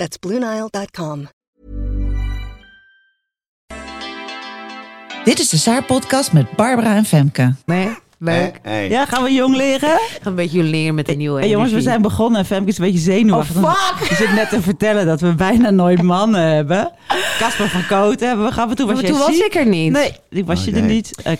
That's BlueNile.com. Dit is de Saar-podcast met Barbara en Femke. Nee, leuk. Hey. Ja, gaan we jong leren? Ik ga een beetje leren met de nieuwe Hey, jongens, we zijn begonnen en Femke is een beetje zenuwachtig. Oh, fuck! Je zit net te vertellen dat we bijna nooit mannen hebben. Casper van Kooten hebben we gehad. Maar toen was Maar toen was ziek. ik er niet. Nee, die was je er niet. Eh,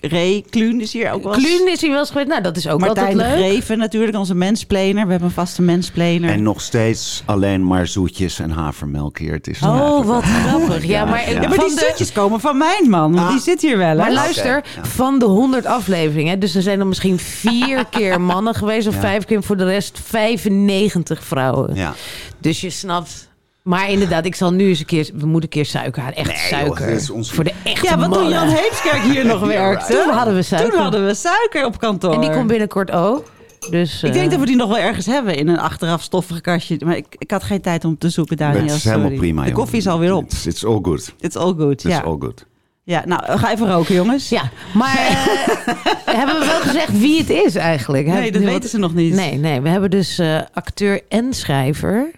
Ray Kluun is hier ook wel. Kluun is hier wel eens geweest. Nou, dat is ook Martijn altijd leuk. Greven natuurlijk, onze mensplaner. We hebben een vaste mensplaner. En nog steeds alleen maar zoetjes en havermelk hier. Het is Oh, eigenlijk- wat grappig. Ja, Ja, maar, ja. ja, maar van die de- stukjes komen van mijn man, want Ah. die zit hier wel. Maar hè? luister, Oké, ja. van de 100 afleveringen, dus er zijn er misschien vier keer mannen geweest, of Ja. vijf keer voor de rest 95 vrouwen. Ja. Dus je snapt. Maar inderdaad, ik zal nu eens een keer, we moeten een keer suiker halen. Echt Nee, suiker. ons- Voor de echte Ja, want toen. Jan Heemskerk hier nog werkte, Toen hadden we suiker. Toen hadden we suiker op kantoor. En die komt binnenkort ook. Dus, Ik denk eh, dat we die nog wel ergens hebben in een achteraf stoffig kastje. Maar ik, ik had geen tijd om te zoeken, Daniel. Is helemaal sorry. prima. De koffie is alweer op. It's, it's all good. It's all good. It's Ja. all good. Ja, nou, ga even roken, jongens. Ja, maar eh, hebben we wel gezegd wie het is eigenlijk? Nee, dat weten ze nog niet. Nee, nee, we hebben dus eh, acteur en schrijver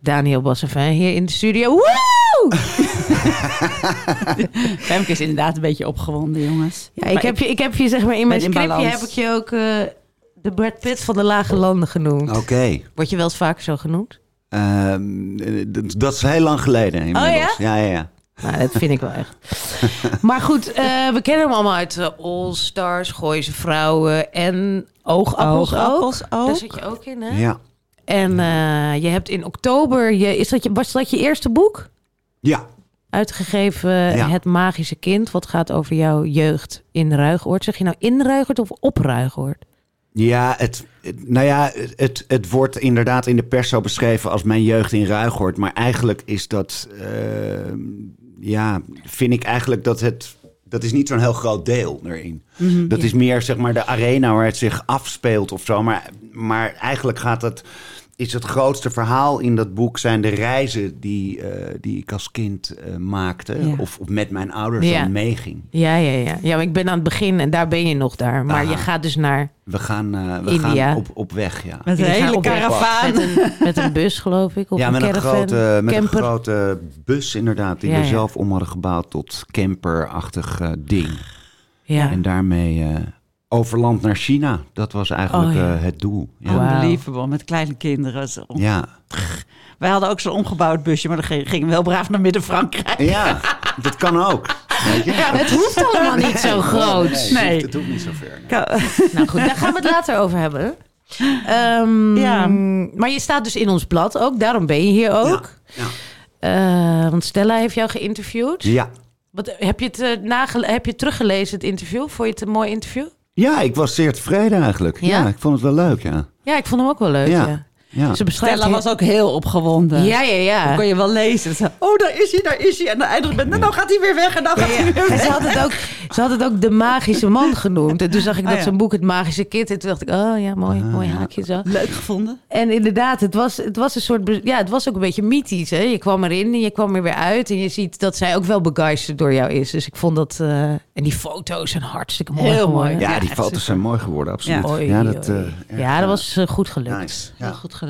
Daniel Bassevin hier in de studio. Woe! Femke is inderdaad een beetje opgewonden, jongens. Ja, ik Maar heb, je, ik heb je zeg maar in mijn scriptje heb ik je ook eh, de Brad Pitt van de lage landen genoemd. Oké. Word je wel eens vaker zo genoeg? Ehm, dat is heel lang geleden inmiddels. Oh ja? Ja, ja, ja. Nou, dat vind ik wel echt. Maar goed, eh, we kennen hem allemaal uit eh, All Stars, Gooise Vrouwen en Oogappels, Oogappels ook. ook. Daar zit je ook in, hè? Ja. En eh, je hebt in oktober, je, is dat je, was dat je eerste boek? Ja. Uitgegeven Ja. Het Magische Kind, wat gaat over jouw jeugd in Ruigoord. Zeg je nou in Ruigoord of op Ruigoord? Ja, het, nou ja, het, het wordt inderdaad in de pers zo beschreven als mijn jeugd in Ruigoord. Maar eigenlijk is dat, ja, vind ik eigenlijk dat het, dat is niet zo'n heel groot deel erin. dat is meer zeg maar de arena waar het zich afspeelt of zo. Maar, maar eigenlijk gaat het, is het grootste verhaal in dat boek zijn de reizen die, eh, die ik als kind eh, maakte. Ja. Of, of met mijn ouders Ja. dan meeging. Ja, ja, ja. Ja, maar ik ben aan het begin en daar ben je nog daar. Maar je gaat dus naar We gaan, eh, we India. gaan op, op weg, ja. Met een hele karavaan. met een, met een bus, geloof ik. Of ja, een met, een grote, met een grote bus inderdaad, die Ja, we ja. zelf om hadden gebouwd tot camperachtig ding. Ja. En daarmee eh, over land naar China. Dat was eigenlijk Oh, ja. eh, het doel. Ja. Wauw. Unbelievable, met kleine kinderen. Zo. Ja. Wij hadden ook zo'n omgebouwd busje, maar dan ging- gingen we wel braaf naar Midden-Frankrijk. ja, dat kan ook. Weet je? Het hoeft allemaal niet zo groot. Nee, Nee. Het, hoeft, het hoeft niet zo ver. nee. Nou goed, daar gaan we het later over hebben. Ehm, Ja. Maar je staat dus in ons blad ook, daarom ben je hier ook. Ja. Eh, want Stella heeft jou geïnterviewd. Ja. Wat, heb, je het, eh, nagele- heb je teruggelezen, het interview? Vond je het een mooi interview? Ja, ik was zeer tevreden eigenlijk. Ja? Ja, ik vond het wel leuk, ja. Ja, ik vond hem ook wel leuk. Ja. Ja. Ja. Ze beschrijft Stella was ook heel opgewonden. Ja, ja, ja. Dan kon je wel lezen. Ze, oh, daar is hij, daar is hij. En dan eindigt met, nou gaat hij weer weg en dan gaat hij weer En weg. ze had, het ook, ze had het ook de magische man genoemd. En toen zag ik Oh, dat ja. zijn boek Het Magische Kind. En toen dacht ik, oh ja, mooi, mooi haakje zo. Leuk gevonden. En inderdaad, het was, het was een soort... Ja, het was ook een beetje mythisch. Hè? Je kwam erin en je kwam er weer uit. En je ziet dat zij ook wel begeisterd door jou is. Dus ik vond dat... eh, en die foto's zijn hartstikke mooi Heel mooi. Ja, Ja, die foto's super. zijn mooi geworden, absoluut. Oei, ja, dat, eh, erg, dat eh, was goed gelukt. Nice. Goed gelukt.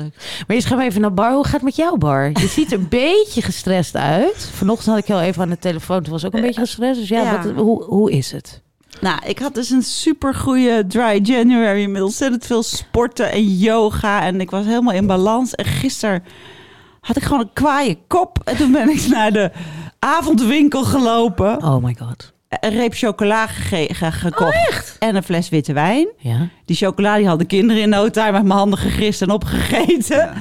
Maar gaan we even naar Bar. Hoe gaat het met jou, Bar? Je ziet er een beetje gestrest uit. Vanochtend had ik jou even aan de telefoon. Toen was ook een beetje gestrest. Dus ja, Ja. Wat, hoe, hoe is het? Nou, ik had dus een super goede dry January met ontzettend veel sporten en yoga. En ik was helemaal in balans. En gisteren had ik gewoon een kwaaie kop. En toen ben ik naar de avondwinkel gelopen. Oh my god. Een reep chocola gekocht. En een fles witte wijn. Ja. Die chocola die hadden kinderen in no time uit mijn handen gegist en opgegeten.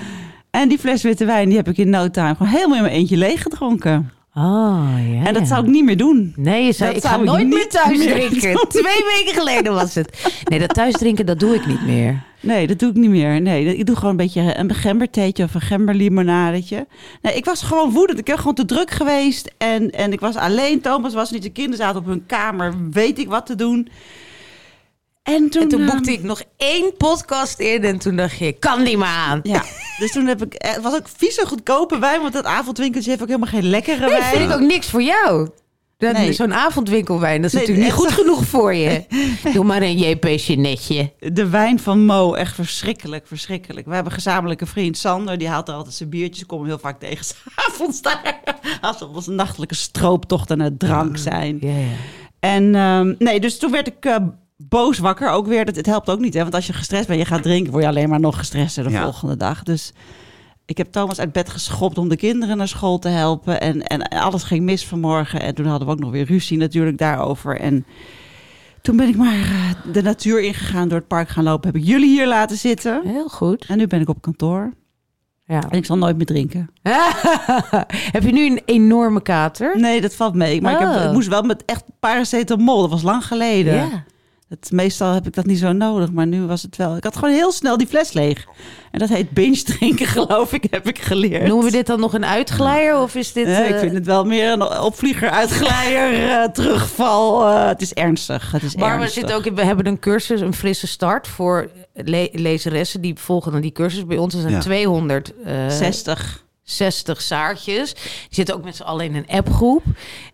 En die fles witte wijn die heb ik in no time gewoon helemaal in mijn eentje leeg gedronken. Oh, ja. En dat zou ik niet meer doen. Nee, je zei, Dat ik zou ik nooit meer thuis meer drinken. doen. Twee weken geleden was het. Nee, dat thuis drinken, dat doe ik niet meer. Nee, dat doe ik niet meer. Nee, ik doe gewoon een beetje een gembertheetje of een gemberlimonadetje. Nee, ik was gewoon woedend. Ik ben gewoon te druk geweest. En, en ik was alleen. Thomas was niet. De kinderen zaten op hun kamer. Weet ik wat te doen. En toen, En toen ehm, boekte ik nog één podcast in en toen dacht je, kan die maar aan. Ja, dus toen heb ik... eh, Het was ook vieze goedkope wijn. Want dat avondwinkeltje heeft ook helemaal geen lekkere Nee, wijn. vind ik ook niks voor jou. Nee. Zo'n avondwinkelwijn, dat is Nee, natuurlijk niet goed genoeg voor je. Doe maar een JP'sje netje. De wijn van Mo, echt verschrikkelijk, verschrikkelijk. We hebben gezamenlijke vriend Sander, die haalt er altijd zijn biertjes. Ik kom hem heel vaak tegen 's avonds daar. Als was een nachtelijke strooptocht en het drank zijn. Ja, ja. En ehm, nee, dus toen werd ik eh, boos wakker ook weer. Dat, het helpt ook niet, hè? want als je gestrest bent, je gaat drinken, word je alleen maar nog gestresster de Ja. volgende dag. Dus ik heb Thomas uit bed geschopt om de kinderen naar school te helpen. En, en alles ging mis vanmorgen. En toen hadden we ook nog weer ruzie natuurlijk daarover. En toen ben ik maar eh, de natuur ingegaan, door het park gaan lopen. Heb ik jullie hier laten zitten. Heel goed. En nu ben ik op kantoor. Ja. En ik zal nooit meer drinken. Heb je nu een enorme kater? Nee, dat valt mee. Maar ik, heb, Oh. ik moest wel met echt paracetamol. Dat was lang geleden. Ja. Het, meestal heb ik dat niet zo nodig, maar nu was het wel. Ik had gewoon heel snel die fles leeg. En dat heet binge drinken, geloof ik, heb ik geleerd. Noemen we dit dan nog een uitglijer of is dit... Ik eh, vind het wel meer een opvlieger, uitglijer, eh, terugval. eh, het is ernstig. Het is Maar we, zitten ook in, we hebben een cursus, een frisse start voor le lezeressen die volgen dan die cursus bij ons. Er zijn Ja. 260 60. zaartjes. Die zitten ook met z'n allen in een appgroep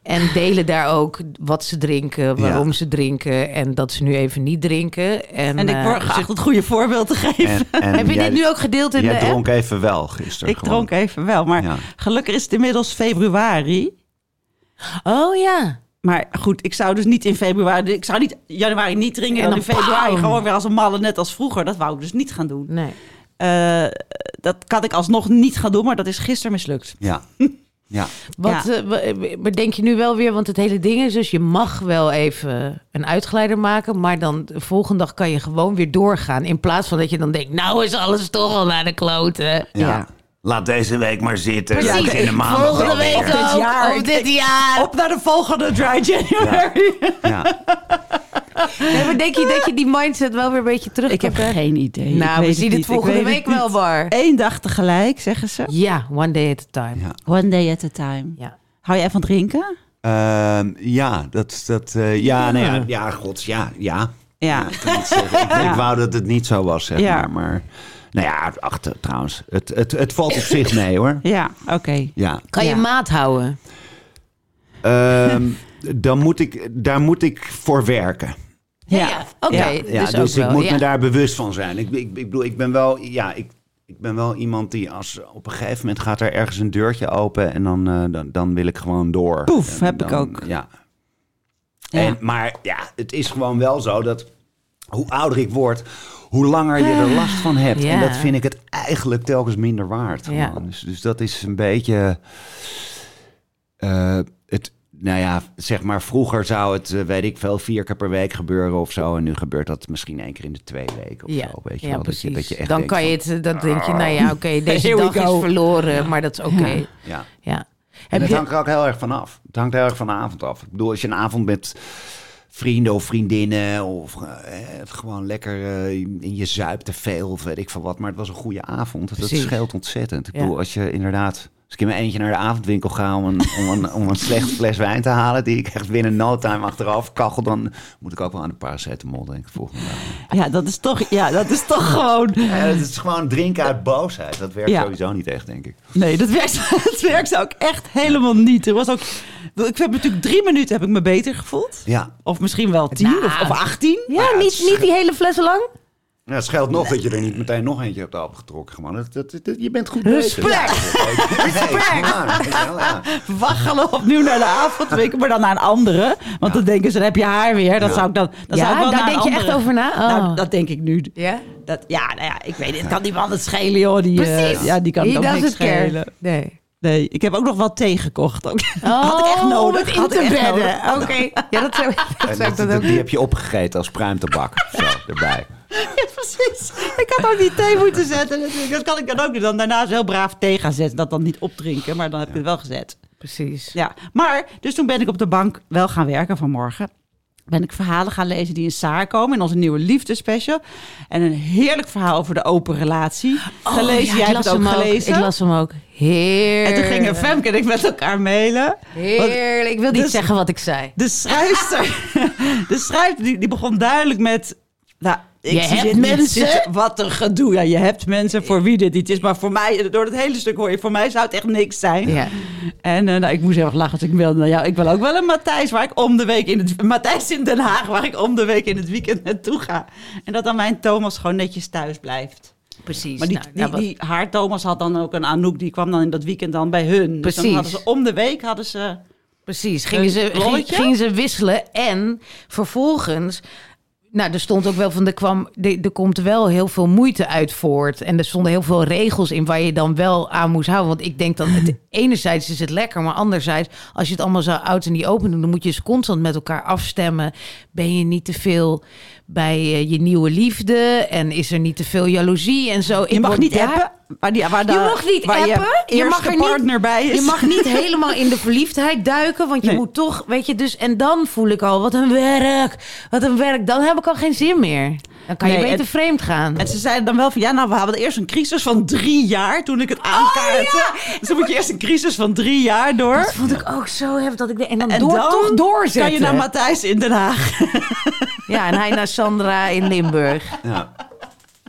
en delen daar ook wat ze drinken, waarom Ja. ze drinken en dat ze nu even niet drinken. En, En ik eh, word geacht het goede voorbeeld te geven. En, en heb je jij, dit nu ook gedeeld in Jij de app? dronk even wel gisteren. Ik dronk even wel, maar Ja. gelukkig is het inmiddels februari. Oh ja. Maar goed, ik zou dus niet in februari... Ik zou niet januari niet drinken En en dan in februari bam! gewoon weer als een malle, net als vroeger. Dat wou ik dus niet gaan doen. Nee. Eh, dat kan ik alsnog niet gaan doen, maar dat is gisteren mislukt. Ja. Ja. Wat Ja. eh, bedenk je nu wel weer? Want het hele ding is dus je mag wel even een uitgeleider maken, maar dan de volgende dag kan je gewoon weer doorgaan. In plaats van dat je dan denkt, nou is alles toch al naar de kloten. Ja. Ja. Laat deze week maar zitten. Precies. Is in de maand Volgende week weer. dit ook. jaar. Of dit jaar. Op naar de volgende dry January. Ja. Nee, maar denk je dat je die mindset wel weer een beetje terug Ik heb geen idee. Nou, we zien het volgende week het wel. Bar. Eén dag tegelijk, zeggen ze. Ja, one day at a time. Ja. One day at a time. Ja. Hou jij van drinken? Ehm, ja, dat, dat, eh, ja, nee, ja, ja, gods, ja, ja. Ja. ik, wou dat het niet zo was, zeg Ja. maar. Maar, nou ja, ach, t- trouwens, het, het, het valt op zich mee, hoor. Ja, oké. Ja. Kan je Ja. maat houden? Ehm, dan moet ik, daar moet ik voor werken. Ja. Oké, Ja. Ja, dus, dus, ook ik wel. moet ja. me daar bewust van zijn. Ik, ik, ik bedoel, ik ben wel, ja, ik, ik ben wel iemand die als op een gegeven moment gaat er ergens een deurtje open en dan, eh, dan, dan wil ik gewoon door. Poef, En heb ik ook. Ja. Ja. En, maar ja, het is gewoon wel zo dat hoe ouder ik word, hoe langer je er last van hebt. En dat vind ik het eigenlijk telkens minder waard. Dus, dus dat is een beetje. eh, nou ja, zeg maar, vroeger zou het, eh, weet ik veel, vier keer per week gebeuren of zo. En nu gebeurt dat misschien één keer in de twee weken of Ja, zo. Weet je ja wel? Dat je, dat je echt dan kan je van, het, dan denk je, nou ja, oké, deze Here we dag is verloren, maar dat is oké. Ja. Ja. Ja. En het hangt er ook heel erg van af. Het hangt heel erg van de avond af. Ik bedoel, als je een avond met vrienden of vriendinnen of eh, gewoon lekker eh, in je zuipt te veel of weet ik van wat. Maar het was een goede avond. Dat Precies. scheelt ontzettend. Ik bedoel, als je inderdaad... Als ik in mijn eentje naar de avondwinkel ga om een, om, een, om een slechte fles wijn te halen... die ik echt binnen no time achteraf kachel... dan moet ik ook wel aan de paracetamol denken volgende dag. Ja, dat is toch, ja, dat is toch gewoon... Ja, het is gewoon drinken uit boosheid. Dat werkt Ja. sowieso niet echt, denk ik. Nee, dat werkt, dat werkt ook echt helemaal niet. Er was ook, ik heb natuurlijk drie minuten heb ik me beter gevoeld. Ja, Of misschien wel tien Nou, of, of achttien. ja, niet, niet die hele fles lang? Ja, het scheelt nog dat je er niet meteen nog eentje hebt opgetrokken. Gewoon. Dat, dat, dat- je bent goed Respect. bezig. Respect. Ja, Waggelen opnieuw naar de avondwinkel, maar dan naar een andere. Want dan denken ze, dan heb je haar weer. Dat Ja. zou ik dan, dan Ja, zou ik wel daar naar een denk je echt over na? Oh. Nou, dat denk ik nu. Ja? Dat, ja, nou ja, ik weet het. kan die man het schelen, joh. Die, eh, Precies. ja, die kan He ook niks schelen. Nee. Nee, ik heb ook nog wel thee gekocht. Ook. Oh, Had ik echt nodig. om het in Had ik te echt bedden. nodig. Oké. Ja, dat zou, dat zou ik dat- dan ook die heb je opgegeten als pruimtabak. Zo, erbij. Ja, precies. Ik had ook die thee moeten zetten. natuurlijk. Dat kan ik dan ook doen. Dan daarna zo heel braaf thee gaan zetten. Dat dan niet opdrinken, maar dan heb je het wel gezet. Precies. Ja, maar dus toen ben ik op de bank wel gaan werken vanmorgen. Ben ik verhalen gaan lezen die in Saar komen in onze nieuwe liefdespecial. En een heerlijk verhaal over de open relatie. gelezen, Oh, ja, jij hebt las het ook gelezen. Ik las hem ook. Heerlijk. en toen gingen Femke en ik met elkaar mailen. Heerlijk. Ik wil niet Dus- zeggen wat ik zei. De schrijfster, de schrijfster die, die begon duidelijk met... Nou, ik Je zie hebt mensen? Wat een gedoe. Ja, je hebt mensen voor wie dit niet is. Maar voor mij, door het hele stuk hoor je, voor mij zou het echt niks zijn. Ja. En eh, nou, ik moest heel erg lachen als ik wilde naar jou. Ik wil ook wel een Matthijs waar ik om de week in het... Matthijs in Den Haag waar ik om de week in het weekend naartoe ga. En dat dan mijn Thomas gewoon netjes thuis blijft. Precies. Maar die, Nou, die, ja, die, haar Thomas had dan ook een Anouk. Die kwam dan in dat weekend dan bij hun. Dus dan Precies. hadden ze om de week hadden ze... Precies, gingen ze, gingen ze wisselen. En vervolgens, nou, er stond ook wel van, er, kwam, er, er komt wel heel veel moeite uit voort. En er stonden heel veel regels in waar je dan wel aan moest houden. Want ik denk dat het, enerzijds is het lekker, maar anderzijds, als je het allemaal zo oud en die open doet, dan moet je dus constant met elkaar afstemmen. Ben je niet te veel bij eh, je nieuwe liefde? En is er niet te veel jaloezie en zo? Je mag niet daar- appen. Waar die, waar Je mag niet waar appen. Je, Je mag er niet- partner bij is. Je mag niet helemaal in de verliefdheid duiken, want je Nee. moet toch, weet je, dus en dan voel ik al wat een werk, wat een werk. Dan heb ik al geen zin meer. Dan kan je beter en- vreemd gaan. En ze zeiden dan wel van ja, nou we hadden eerst een crisis van drie jaar toen ik het aankaartte. Dus dan moet je eerst een crisis van drie jaar door. dat vond ik ook zo heftig dat ik de- en dan En door dan toch doorzetten. Kan je naar Matthijs in Den Haag. ja, en hij naar Sandra in Limburg. Ja.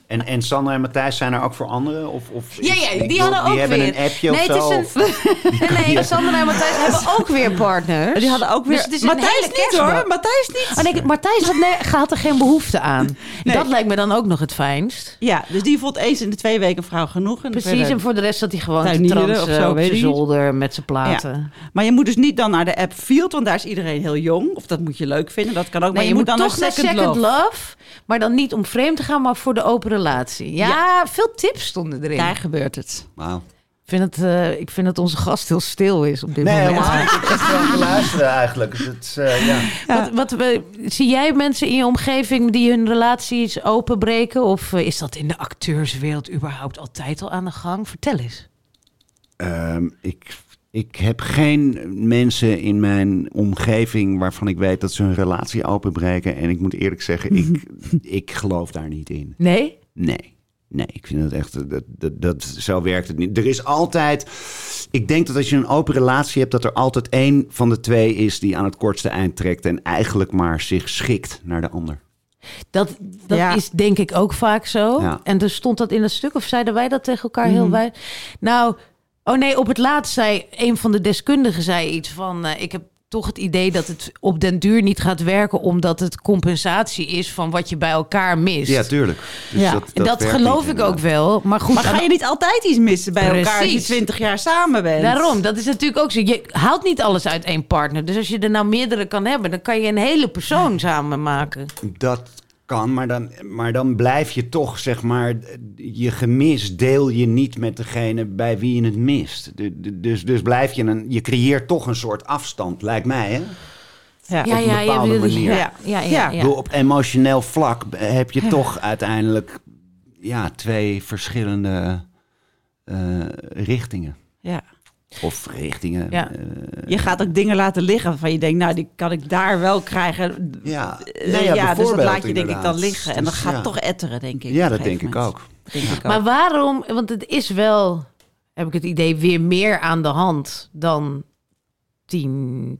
En, en Sandra en Matthijs zijn er ook voor anderen? Of, of Ja, ja, die bedoel, hadden ook die hebben weer. een appje nee, of zo? het is een, nee, nee, Sandra en Matthijs hebben ook weer partners. Die hadden ook weer. Dus het is een Matthijs niet kerstbal. hoor. Matthijs niet. Oh, nee, Matthijs had, ne- had er geen behoefte aan. Nee. Dat lijkt me dan ook nog het fijnst. Ja, dus die vond eens in de twee weken vrouw genoeg. En Precies, verder- en voor de rest zat hij gewoon te transen of zo, op weet zijn zolder met zijn platen. Maar je moet dus niet dan naar de app Field, want daar is iedereen heel jong. Of dat moet je leuk vinden, dat kan ook. maar Nee, je, moet dan toch naar Second, Second Love. Love. Maar dan niet om vreemd te gaan, maar voor de open relatie. Ja, veel tips stonden erin. Daar gebeurt het. Wauw. Ik, vind het, eh, ik vind dat onze gast heel stil is op dit Nee, moment. helemaal niet. Ik heb wel geluisterd eigenlijk. Dus het, eh, ja. Wat, wat, we- zie jij mensen in je omgeving die hun relaties openbreken? Of eh, is dat in de acteurswereld überhaupt altijd al aan de gang? Vertel eens. Ehm, ik, ik heb geen mensen in mijn omgeving waarvan ik weet dat ze hun relatie openbreken. En ik moet eerlijk zeggen, ik, ik geloof daar niet in. Nee? Nee. Nee, ik vind het echt, dat, dat, dat, zo werkt het niet. Er is altijd, ik denk dat als je een open relatie hebt, dat er altijd één van de twee is die aan het kortste eind trekt en eigenlijk maar zich schikt naar de ander. Dat, dat Ja. is denk ik ook vaak zo. Ja. En dus stond dat in het stuk, of zeiden wij dat tegen elkaar heel Mhm. wijd? Nou, oh nee, op het laatst zei een van de deskundigen zei iets van... eh, ik heb toch het idee dat het op den duur niet gaat werken... omdat het compensatie is van wat je bij elkaar mist. Ja, tuurlijk. Dus Ja, en dat werkt geloof ik ook wel. Maar goed, Maar ga je niet altijd iets missen bij elkaar als je. 20 jaar samen bent? Daarom, dat is natuurlijk ook zo. Je haalt niet alles uit één partner. Dus als je er nou meerdere kan hebben, dan kan je een hele persoon samen maken. Dat kan, maar dan, maar dan blijf je toch, zeg maar, je gemis deel je niet met degene bij wie je het mist. Du- du- Dus, dus blijf je een, je creëert toch een soort afstand, lijkt mij, hè? Ja. Ja, een bepaalde ja, manier. ja, ja, ja, Ja. op emotioneel vlak heb je toch uiteindelijk ja, twee verschillende eh, richtingen. Ja. Of richtingen. Ja. eh, Je gaat ook dingen laten liggen waarvan je denkt, nou, die kan ik daar wel krijgen. ja, Eh, Nou ja, dus dat bijvoorbeeld laat je denk ik dan liggen. En dan Dus gaat ja. toch etteren, denk ik. Ja, dat denk ik ook. Denk ik ook. Maar waarom? Want het is wel, heb ik het idee, weer meer aan de hand dan 10,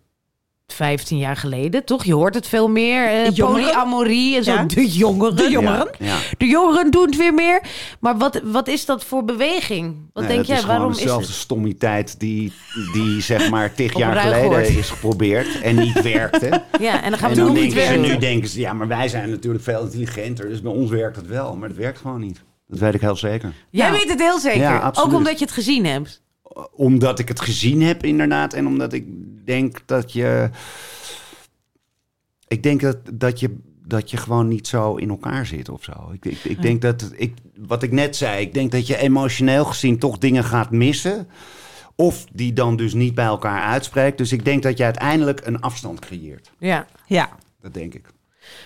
15 jaar geleden, toch? Je hoort het veel meer. eh, De jongeren? polyamorie en zo. Ja. De jongeren. De jongeren? Ja, ja. De jongeren doen het weer meer. Maar wat, wat is dat voor beweging? Wat Nee, denk jij? is Waarom is dezelfde het? stommiteit die, die zeg maar tig jaar geleden is geprobeerd en niet werkte. Ja, en dan gaan en we dan nog niet weer. nu denken ze, ja, maar wij zijn natuurlijk veel intelligenter, dus bij ons werkt het wel. Maar dat werkt gewoon niet. Dat weet ik heel zeker. Jij Ja. weet het heel zeker. Ja, absoluut. Ook omdat je het gezien hebt. Omdat ik het gezien heb, inderdaad. En omdat ik denk dat je. Ik denk dat, dat, je, dat je gewoon niet zo in elkaar zit of zo. Ik, ik, ik denk dat. Ik, wat ik net zei, ik denk dat je emotioneel gezien toch dingen gaat missen. Of die dan dus niet bij elkaar uitspreekt. Dus ik denk dat je uiteindelijk een afstand creëert. Ja. Ja, Dat denk ik.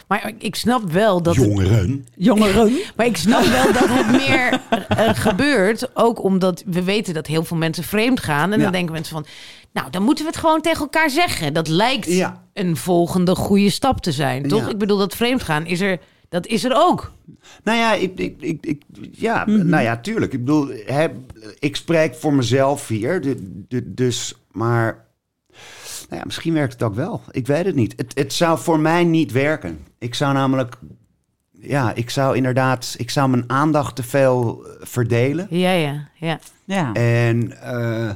Maar ik snap wel dat het Jongeren. jongeren. Maar ik snap wel dat het meer eh, gebeurt. Ook omdat we weten dat heel veel mensen vreemd gaan. En dan denken mensen van... Nou, dan moeten we het gewoon tegen elkaar zeggen. Dat lijkt Ja. een volgende goede stap te zijn, toch? Ja. Ik bedoel, dat vreemdgaan is er, dat is er ook. Nou ja, ik, ik, ik, ik- ja, nou ja, tuurlijk. Ik bedoel, hè, ik spreek voor mezelf hier. de- de- dus, maar nou ja, misschien werkt het ook wel. Ik weet het niet. Het, het zou voor mij niet werken. Ik zou namelijk, ja, ik zou inderdaad, ik zou mijn aandacht te veel eh, verdelen. Ja, ja, ja. Ja. En eh,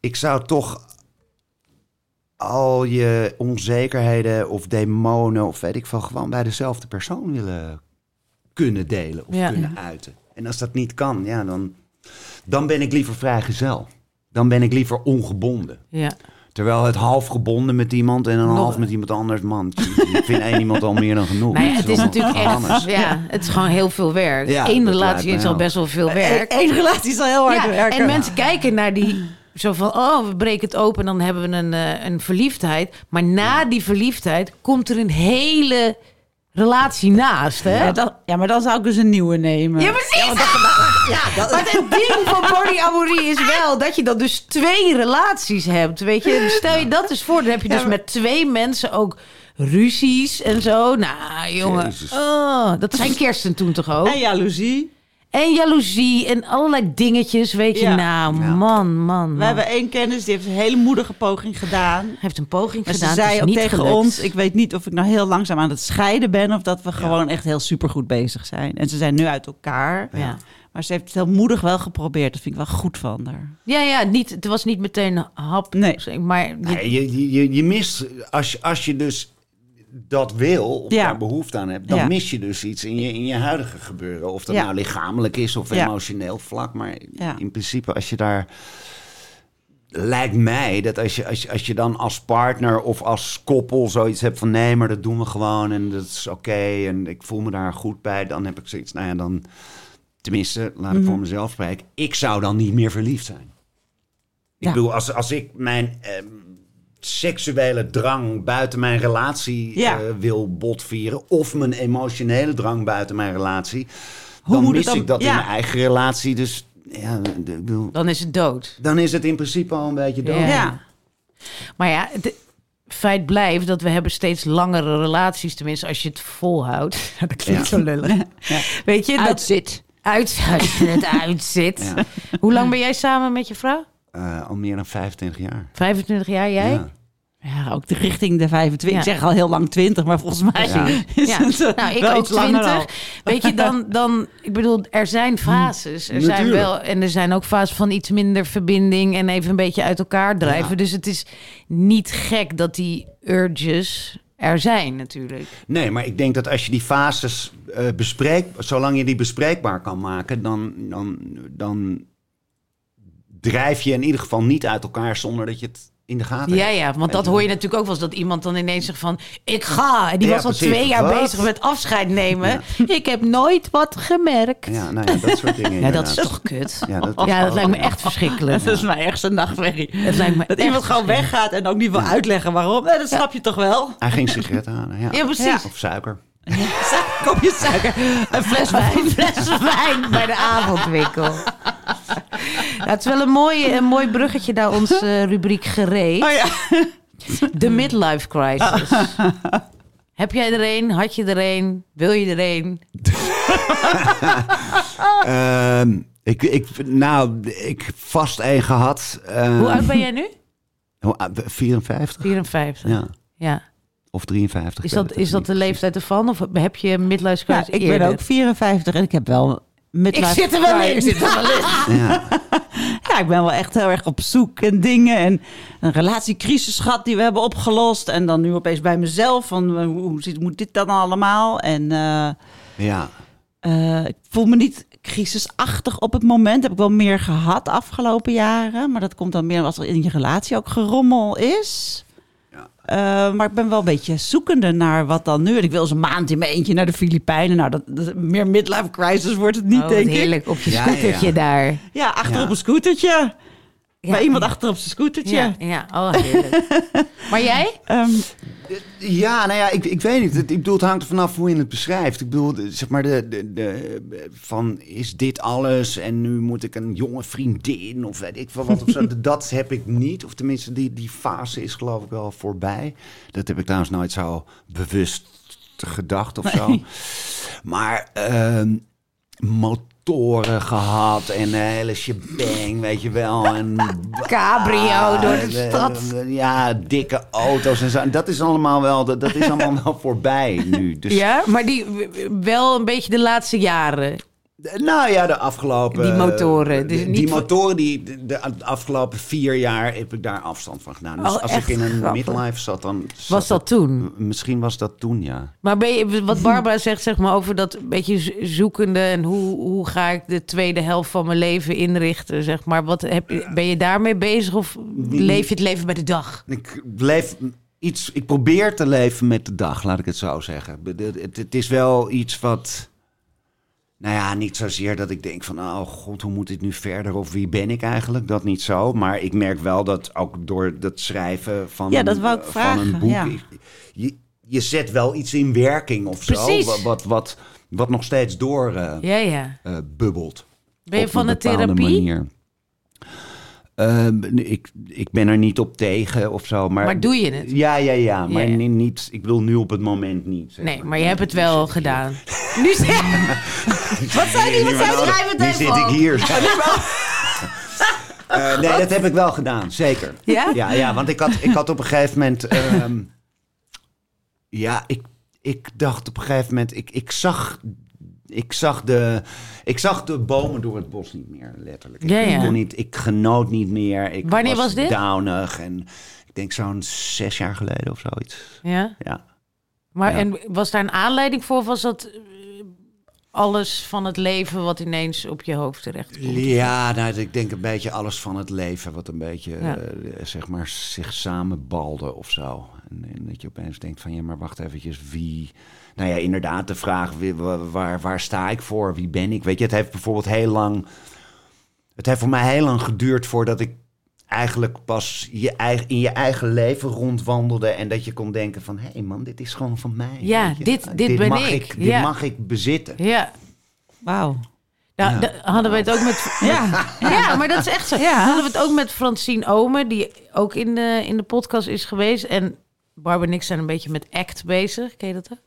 ik zou toch al je onzekerheden of demonen of weet ik veel, gewoon bij dezelfde persoon willen kunnen delen of Ja. kunnen uiten. En als dat niet kan, ja, dan, dan ben ik liever vrijgezel. Dan ben ik liever ongebonden. ja. Terwijl het half gebonden met iemand en een Nog- half met iemand anders, man. Ik vind één iemand al meer dan genoeg. Nou ja, het is natuurlijk echt, ja, het is gewoon heel veel werk. Ja, Eén relatie is al wel. best wel veel werk. Eén relatie is al heel hard Ja, werken. en mensen kijken naar die... Zo van, oh, we breken het open, dan hebben we een, eh, een verliefdheid. Maar na die verliefdheid komt er een hele relatie naast, hè? Ja, dat, ja, maar dan zou ik dus een nieuwe nemen. Ja, precies. maar het ding van polyamorie is wel dat je dan dus twee relaties hebt. Weet je, stel je dat eens voor. Dan heb je dus met twee mensen ook ruzies en zo. Nou, jongen. Oh, dat zijn Kersten toen toch ook? En jaloezie. En jaloezie en allerlei dingetjes, weet je. Ja. Nou, Ja. man, man, We man. hebben één kennis, die heeft een hele moedige poging gedaan. Heeft een poging Maar gedaan. ze zei is ook niet tegen gelukt. ons, ik weet niet of ik nou heel langzaam aan het scheiden ben... of dat we gewoon echt heel supergoed bezig zijn. En ze zijn nu uit elkaar. Ja. Maar ze heeft het heel moedig wel geprobeerd. Dat vind ik wel goed van haar. Ja, ja, niet, het was niet meteen een hap. Nee. Maar je- Nee, je, je, je, je mist, als je, als je dus dat wil, of Ja. daar behoefte aan hebt, dan Ja. mis je dus iets in je, in je huidige gebeuren. Of dat Ja. nou lichamelijk is of emotioneel vlak. Maar Ja. in principe, als je daar. Lijkt mij dat als je, als, je, als je dan als partner of als koppel zoiets hebt van nee, maar dat doen we gewoon en dat is oké en ik voel me daar goed bij, dan heb ik zoiets. Nou ja, dan tenminste, laat ik voor mezelf spreken. Ik zou dan niet meer verliefd zijn. Ik Ja. bedoel, als, als ik mijn ehm, seksuele drang buiten mijn relatie Ja. eh, wil botvieren... of mijn emotionele drang buiten mijn relatie... Hoe dan moet mis dan- ik dat ja. in mijn eigen relatie. Dus ja, dan is het dood. dan is het in principe al een beetje dood. Ja. Ja. Maar ja, het feit blijft dat we hebben steeds langere relaties. Tenminste, als je het volhoudt. Dat klinkt Ja. zo lullig. Weet je? Dat Uitzit. uit, als je het uitzit. Ja. Hoe lang ben jij samen met je vrouw? Eh, al meer dan 25 jaar. 25 jaar, jij? Ja. Ja, ook de richting de 25. Ja. Ik zeg al heel lang 20, maar volgens mij Ja. is Ja. het eh, Nou, ik wel ook iets langer 20. al. Weet je, dan, dan, ik bedoel, er zijn fases. Er zijn wel, en er zijn ook fases van iets minder verbinding en even een beetje uit elkaar drijven. Ja. Dus het is niet gek dat die urges er zijn, natuurlijk. Nee, maar ik denk dat als je die fases eh bespreekt... zolang je die bespreekbaar kan maken... dan, dan, dan drijf je in ieder geval niet uit elkaar... zonder dat je het in de gaten Ja, ja, want dat hoor je natuurlijk ook wel eens dat iemand dan ineens zegt van ik ga. En die Ja, was al precies. twee jaar Wat? bezig met afscheid nemen. Ik heb nooit wat gemerkt. Ja, Ja, nou ja, dat soort dingen. dat is toch kut? Ja, dat, Ja, dat lijkt me echt verschrikkelijk. Dat is mijn ergste nachtmerrie. Het lijkt me Dat iemand gewoon weggaat en ook niet wil uitleggen waarom. Nee, dat snap je toch wel? Hij ging sigaretten halen, ja. Ja, precies. Of suiker. Kopje suiker, een fles wijn. Een fles wijn bij de avondwinkel. Ja, het is wel een mooi, een mooi bruggetje naar onze rubriek gereed. Oh ja. De midlife crisis. Heb jij er een? Had je er een? Wil je er een? Ehm, ik, ik, nou, ik heb vast één gehad. Ehm, Hoe oud ben jij nu? hoe oud- 54? 54. Ja. Ja. Of 53. Is ik dat, is dat de leeftijd ervan? Of heb je midlife Ja, crisis ik ben ook 54 en ik heb wel Ik midlife zit er wel in. crisis. Ik zit er wel in. Ja. Ja, ik ben wel echt heel erg op zoek en dingen. En een relatiecrisis gehad die we hebben opgelost. En dan nu opeens bij mezelf. Van eh, hoe, hoe zit, moet dit dan allemaal? En eh, ja. eh, ik voel me niet crisisachtig op het moment. Heb ik wel meer gehad de afgelopen jaren. Maar dat komt dan meer als er in je relatie ook gerommel is. Ja. Eh, maar ik ben wel een beetje zoekende naar wat dan nu. En ik wil eens een maand in mijn eentje naar de Filipijnen. Nou, dat, dat- meer midlife crisis wordt het niet, Oh, denk wat ik. heerlijk op je Ja, scootertje ja. daar. Ja, achter Ja. op een scootertje. Ja. Bij iemand achter op zijn scootertje. Ja, ja. Oh, heerlijk. maar jij? Ehm, Ja, nou ja, ik, ik weet niet. Het, ik bedoel, het hangt er vanaf hoe je het beschrijft. Ik bedoel, zeg maar, de, de, de, van is dit alles en nu moet ik een jonge vriendin of weet ik veel wat of zo. dat heb ik niet. Of tenminste, die, die fase is geloof ik wel voorbij. Dat heb ik trouwens nooit zo bewust gedacht of zo. Maar ehm, motoren gehad en een hele shebang, weet je wel. En Cabrio door de stad. Ja, dikke auto's en zo. En Dat is allemaal wel, dat, dat is allemaal wel voorbij nu. Dus, Ja, maar die wel een beetje de laatste jaren. Nou ja, de afgelopen... Die motoren, dus Die, die motoren, die, de, de afgelopen vier jaar heb ik daar afstand van gedaan. Dus Oh, als ik in een grappig. midlife zat, dan... zat Was dat het- toen? Misschien was dat toen, ja. Maar ben je, wat Barbara zegt, zeg maar, over dat beetje zo- zoekende en hoe, hoe ga ik de tweede helft van mijn leven inrichten, zeg maar. Wat heb, ben je daarmee bezig of leef je het leven bij de dag? Ik leef iets. Ik probeer te leven met de dag, laat ik het zo zeggen. Het, het is wel iets wat. Nou ja, niet zozeer dat ik denk van, oh god, hoe moet dit nu verder? Of wie ben ik eigenlijk? Dat niet zo. Maar ik merk wel dat ook door het schrijven van, Ja, een, dat wou ik eh, vragen, van een boek... ja. Je, je zet wel iets in werking of zo. Precies. Wat, wat, wat, wat nog steeds door eh, Ja, ja. eh, bubbelt. Ben je van een de therapie? Manier. Ehm, ik, ik ben er niet op tegen of zo. Maar, Maar doe je het? Ja, ja, ja. Maar Ja, ja. ni- niet, ik bedoel nu op het moment niet. zeg Nee, maar je hebt het wel gedaan. Nu Nu Wat zei die? Wat zei die? Nu zit ik hier. Eh, nee, dat heb ik wel gedaan, zeker. Ja? Ja, ja want ik had, ik had op een gegeven moment... ehm, ja, ik, ik dacht op een gegeven moment... Ik, ik, zag, ik, zag de, ik zag de bomen door het bos niet meer, letterlijk. Ik, ja. kon niet, ik genoot niet meer. Ik Wanneer was dit? downig en ik denk zo'n zes jaar geleden of zoiets. Ja, Ja. maar Ja. en was daar een aanleiding voor of was dat eh, alles van het leven wat ineens op je hoofd terecht komt? Ja, nou, ik denk een beetje alles van het leven wat een beetje, Ja. eh, zeg maar, zich samenbalde of zo. En, en dat je opeens denkt van, ja, maar wacht eventjes, wie... Nou ja, inderdaad, de vraag, waar, waar sta ik voor? Wie ben ik? Weet je, het heeft bijvoorbeeld heel lang... Het heeft voor mij heel lang geduurd voordat ik eigenlijk pas je eigen, in je eigen leven rondwandelde... en dat je kon denken van, hé hey man, dit is gewoon van mij. Ja, je. dit- dit ben mag ik. Dit Ja. mag ik bezitten. Ja, Wauw. nou, Ja. hadden we het ook met... Ja. Ja, maar dat is echt zo. Ja. Hadden we het ook met Francine Omen, die ook in de, in de podcast is geweest. En Barbara en ik zijn een beetje met ACT bezig. Ken je dat? ook?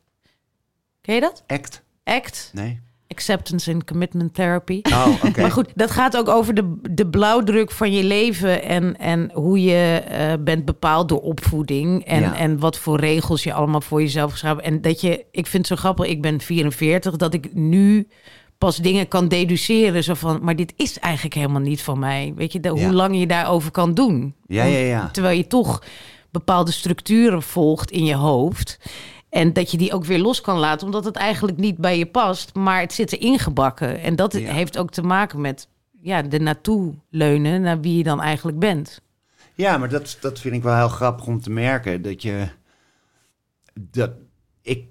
Ken je dat? Act? ACT, Nee? Acceptance and Commitment Therapy. Oh, oké. Maar goed, dat gaat ook over de, de blauwdruk van je leven en, en hoe je eh, bent bepaald door opvoeding en, Ja. en wat voor regels je allemaal voor jezelf geschreven. En dat je, ik vind het zo grappig, ik ben 44, dat ik nu pas dingen kan deduceren. Zo van, maar dit is eigenlijk helemaal niet van mij. Weet je, de, Ja. hoe lang je daarover kan doen. Ja, ja, ja. Terwijl je toch bepaalde structuren volgt in je hoofd. En dat je die ook weer los kan laten, omdat het eigenlijk niet bij je past. Maar het zit erin gebakken. En dat Ja. heeft ook te maken met ja, de naartoe leunen naar wie je dan eigenlijk bent. Ja, maar dat, dat vind ik wel heel grappig om te merken. Dat je. Dat, ik,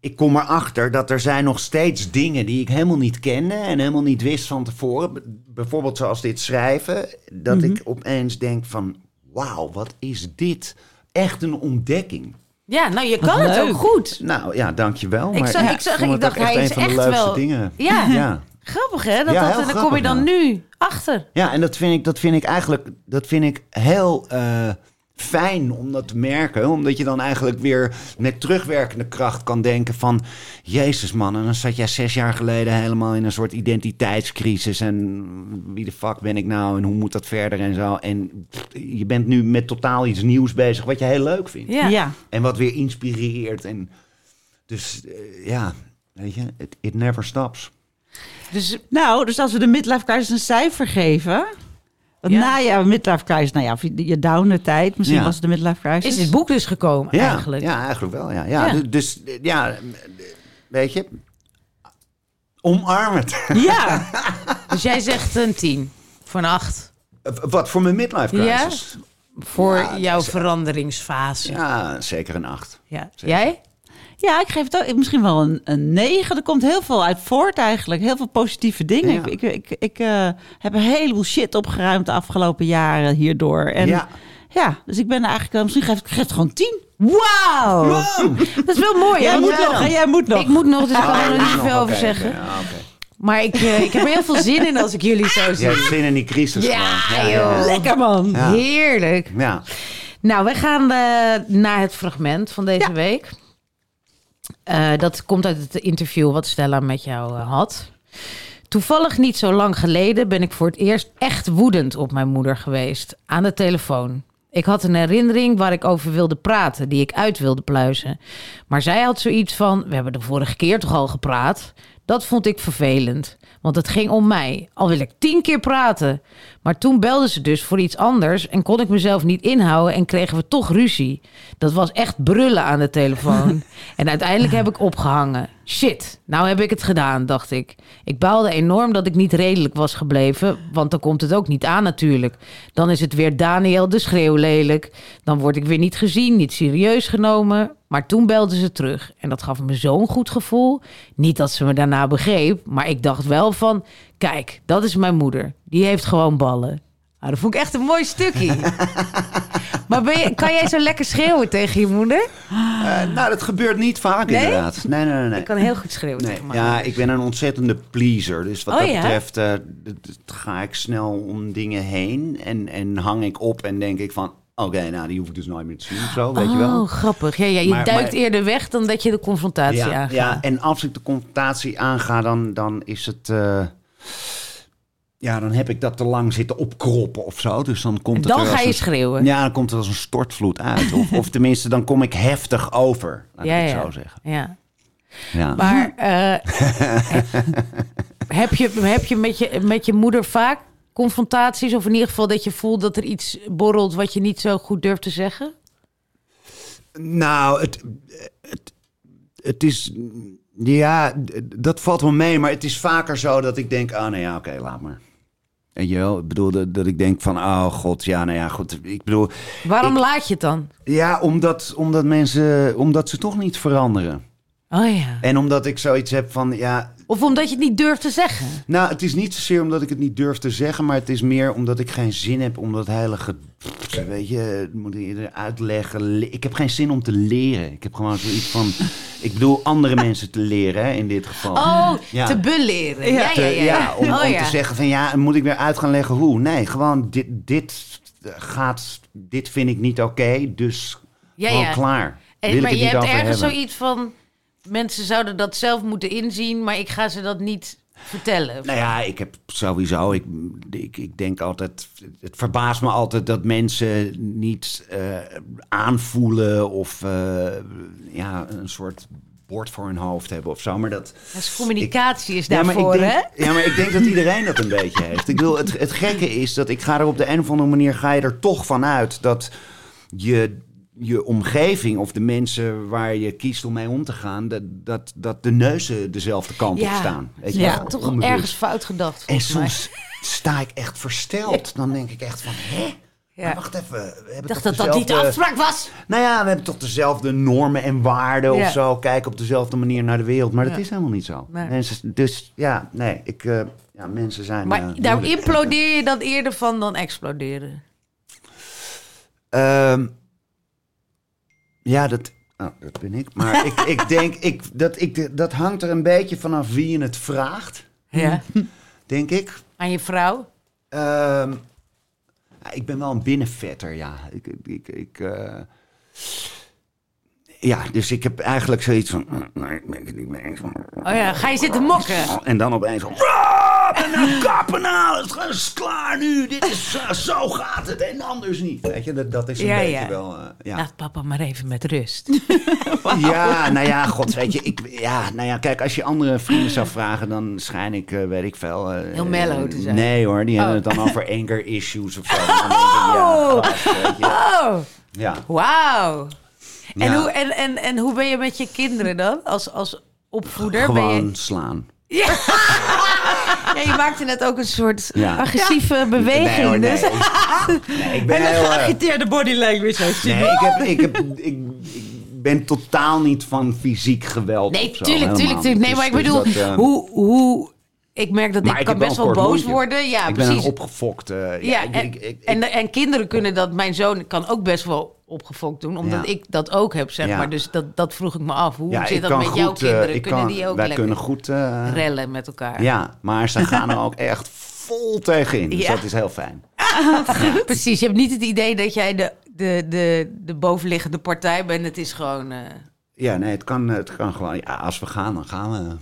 ik kom erachter dat er zijn nog steeds dingen die ik helemaal niet kende en helemaal niet wist van tevoren. Bijvoorbeeld zoals dit schrijven. Dat Mhm. ik opeens denk van wauw, wat is dit? Echt een ontdekking. Ja, nou, je kan het ook goed. Nou ja, dankjewel. Ik maar zag- ik zag- ik dacht, echt hij een is van de echt leukste wel- dingen. Ja. ja. Grappig, hè? Dat, Ja, dat, en dan kom je dan ja. nu achter. Ja, en dat vind ik, dat vind ik eigenlijk dat vind ik heel eh, fijn om dat te merken. Omdat je dan eigenlijk weer met terugwerkende kracht kan denken van... Jezus man, en dan zat jij zes jaar geleden helemaal in een soort identiteitscrisis. En wie de fuck ben ik nou en hoe moet dat verder en zo. En je bent nu met totaal iets nieuws bezig wat je heel leuk vindt. Ja. Ja. En wat weer inspireert. En dus eh, ja, weet je, it, it never stops. Dus Nou, dus als we de midlife crisis een cijfer geven... Want Ja. na je midlife crisis, nou ja, of je, downer tijd, misschien Ja. was het de midlife crisis. is dit boek dus gekomen Ja, eigenlijk. Ja, eigenlijk wel. Ja, ja. Ja. du- Dus eh, ja, weet je, omarm het. Ja, Dus jij zegt een tien. Voor een acht. Wat voor mijn midlife Ja? crisis? Voor Ja, jouw is- veranderingsfase. Ja. Ja, zeker een acht. Zeker. Jij? Ja, ik geef het ook misschien wel een, een 9. Er komt heel veel uit voort eigenlijk. Heel veel positieve dingen. Ja. Ik, ik, ik, ik eh, heb een heleboel shit opgeruimd de afgelopen jaren hierdoor. En Ja. ja, dus ik ben eigenlijk wel... Misschien geef ik, het gewoon 10. Wauw! Dat is wel mooi. hè? Jij want moet nog, en jij moet nog. Ik moet nog, dus ik kan Oh, er je nog niet veel over zeggen. ja. Maar ik, eh, ik heb er heel veel zin in als ik jullie zo Je zie. hebt zin in die crisis Ja, gewoon. joh. Lekker man. Ja. Heerlijk. Ja. Nou, we gaan eh, naar het fragment van deze week. Eh, dat komt uit het interview wat Stella met jou eh, had. Toevallig niet zo lang geleden ben ik voor het eerst echt woedend op mijn moeder geweest. Aan de telefoon. Ik had een herinnering waar ik over wilde praten, die ik uit wilde pluizen. Maar zij had zoiets van: We hebben de vorige keer toch al gepraat? Dat vond ik vervelend, want het ging om mij. Al wil ik tien keer praten. Maar toen belde ze dus voor iets anders en kon ik mezelf niet inhouden en kregen we toch ruzie. Dat was echt brullen aan de telefoon. en uiteindelijk heb ik opgehangen. Shit, nou heb ik het gedaan, dacht ik. Ik baalde enorm dat ik niet redelijk was gebleven, want dan komt het ook niet aan natuurlijk. Dan is het weer Daniel de schreeuw lelijk. Dan word ik weer niet gezien, niet serieus genomen. Maar toen belde ze terug en dat gaf me zo'n goed gevoel. Niet dat ze me daarna begreep, maar ik dacht wel van... Kijk, dat is mijn moeder. Die heeft gewoon ballen. Nou, dat vond ik echt een mooi stukje. maar ben je, kan jij zo lekker schreeuwen tegen je moeder? Eh, nou, dat gebeurt niet vaak Nee? inderdaad. Nee, nee, nee. nee. Ik kan heel goed schreeuwen Nee, tegen mijn ja, ik ben een ontzettende pleaser. Dus wat Oh, dat ja? betreft eh, ga ik snel om dingen heen. En, en hang ik op en denk ik van... Oké, nou, die hoef ik dus nooit meer te zien of zo, weet je wel. Oh, grappig. Ja, ja, je Maar- duikt maar- eerder weg dan dat je de confrontatie ja, aangaat. ja, en als ik de confrontatie aanga, dan, dan is het... eh, ja, dan heb ik dat te lang zitten opkroppen of zo. Dus dan komt En het dan ga je een- schreeuwen. Ja, dan komt het als een stortvloed uit. Of, of tenminste, dan kom ik heftig over. Laat Ja, ik het ja. zo zeggen. Ja. Ja. Maar eh, heb je, heb je, met, je met je moeder vaak confrontaties? Of in ieder geval dat je voelt dat er iets borrelt wat je niet zo goed durft te zeggen? Nou, het, het, het is. Ja, dat valt wel mee, maar het is vaker zo dat ik denk: oh, nee, ja, oké, laat maar. En je ik bedoel dat, dat ik denk van, oh god, ja, nou ja, goed. Ik bedoel, Waarom Ik- laat je het dan? ja, omdat, omdat mensen, omdat ze toch niet veranderen. Oh ja. En omdat ik zoiets heb van, ja, Of omdat je het niet durft te zeggen? nou, het is niet zozeer omdat ik het niet durf te zeggen, maar het is meer omdat ik geen zin heb om dat heilige, weet je, moet eerder uitleggen. Le- Ik heb geen zin om te leren. Ik heb gewoon zoiets van, ik bedoel andere mensen te leren, hè, in dit geval. Oh, Ja. te beleren. Ja, ja, Te- ja. ja. om, oh, om te zeggen van ja, moet ik weer uit gaan leggen hoe? Nee, gewoon dit, dit gaat, dit vind ik niet oké, dus Ja, gewoon ja. klaar. En, Wil ik maar het je hebt ergens hebben. zoiets van... Mensen zouden dat zelf moeten inzien, maar ik ga ze dat niet vertellen. Nou ja, ik heb sowieso, ik, ik, ik denk altijd, het verbaast me altijd dat mensen niet eh, aanvoelen of eh, ja, een soort bord voor hun hoofd hebben of zo. Maar dat, Dus communicatie is Ja, daarvoor, denk, hè? Ja, maar ik denk dat iedereen dat een beetje heeft. Ik bedoel, het, het gekke is dat ik ga er op de een of andere manier ga je er toch van uit dat je, je omgeving of de mensen waar je kiest om mee om te gaan, dat, dat, dat de neuzen dezelfde kant op staan. Weet je Ja, wel, Toch onbewust. ergens fout gedacht, En mij. soms sta ik echt versteld. Dan denk ik echt van, hè? Ja. Maar wacht even. We hebben dacht toch dat dat niet de afspraak was. Nou ja, we hebben toch dezelfde normen en waarden Ja. of zo. Kijken op dezelfde manier naar de wereld. Maar dat is helemaal niet zo. Nee. Mensen, dus ja, nee, ik, eh, ja, mensen zijn. Maar eh, daar moeilijk. implodeer je dan eerder van dan exploderen. Ehm, ja, dat, oh, dat ben ik. Maar ik, ik denk, ik, dat, ik, dat hangt er een beetje vanaf wie je het vraagt, Ja. denk ik. Aan je vrouw. Ehm, ik ben wel een binnenvetter, ja. Ik, ik, ik, eh, ja, dus ik heb eigenlijk zoiets van... "Mm, Nee, ik ben het niet mee eens. Oh ja, ga je zitten mokken? En dan opeens van... "Ah, En nou kappen nou, het is klaar nu. Dit is, eh, zo gaat het en anders niet. Weet je, dat, dat is een Ja, beetje ja. wel... eh, ja. Laat papa maar even met rust. Ja, nou ja, god, weet je, ik, ja, nou ja, kijk, als je andere vrienden zou vragen, dan schijn ik, eh, weet ik veel. eh, Heel mellow te zijn. Nee hoor, die hebben Oh. het dan over anger issues of zo. Dan denk ik, ja, gast, weet je. Oh, Ja. wauw. En, Ja. hoe, en, en, en hoe ben je met je kinderen dan? Als, als opvoeder? Ben Gewoon je, slaan. ja, je maakte net ook een soort Ja. agressieve beweging. Nee, dus. Nee, ik ben En een eh, geagiteerde body language Nee, ik heb, ik heb, ik, ik ben totaal niet van fysiek geweld. Nee, zo, tuurlijk, tuurlijk, tuurlijk. Nee, maar ik Dus- bedoel, dus dat, eh, hoe, hoe... Ik merk dat maar ik ik kan best wel boos mondje. worden. Ja, ik ben precies. opgefokt. eh, ja, ja, ik- en, ik- ik- ik- en, en kinderen kunnen dat, mijn zoon kan ook best wel opgefokt doen, omdat Ja. ik dat ook heb, zeg Ja. maar. Dus dat, dat vroeg ik me af. Hoe ja, zit dat met jouw goed, eh, kinderen? kunnen kan- die ook wij lekker kunnen goed. eh, rellen met elkaar? ja, maar ze gaan er ook echt vol tegenin. Dus dat is heel fijn. Precies, je hebt niet het idee dat jij de, de, de, de bovenliggende partij bent. Het is gewoon... eh, Ja, nee, het kan, het kan gewoon. Ja, als we gaan, dan gaan we.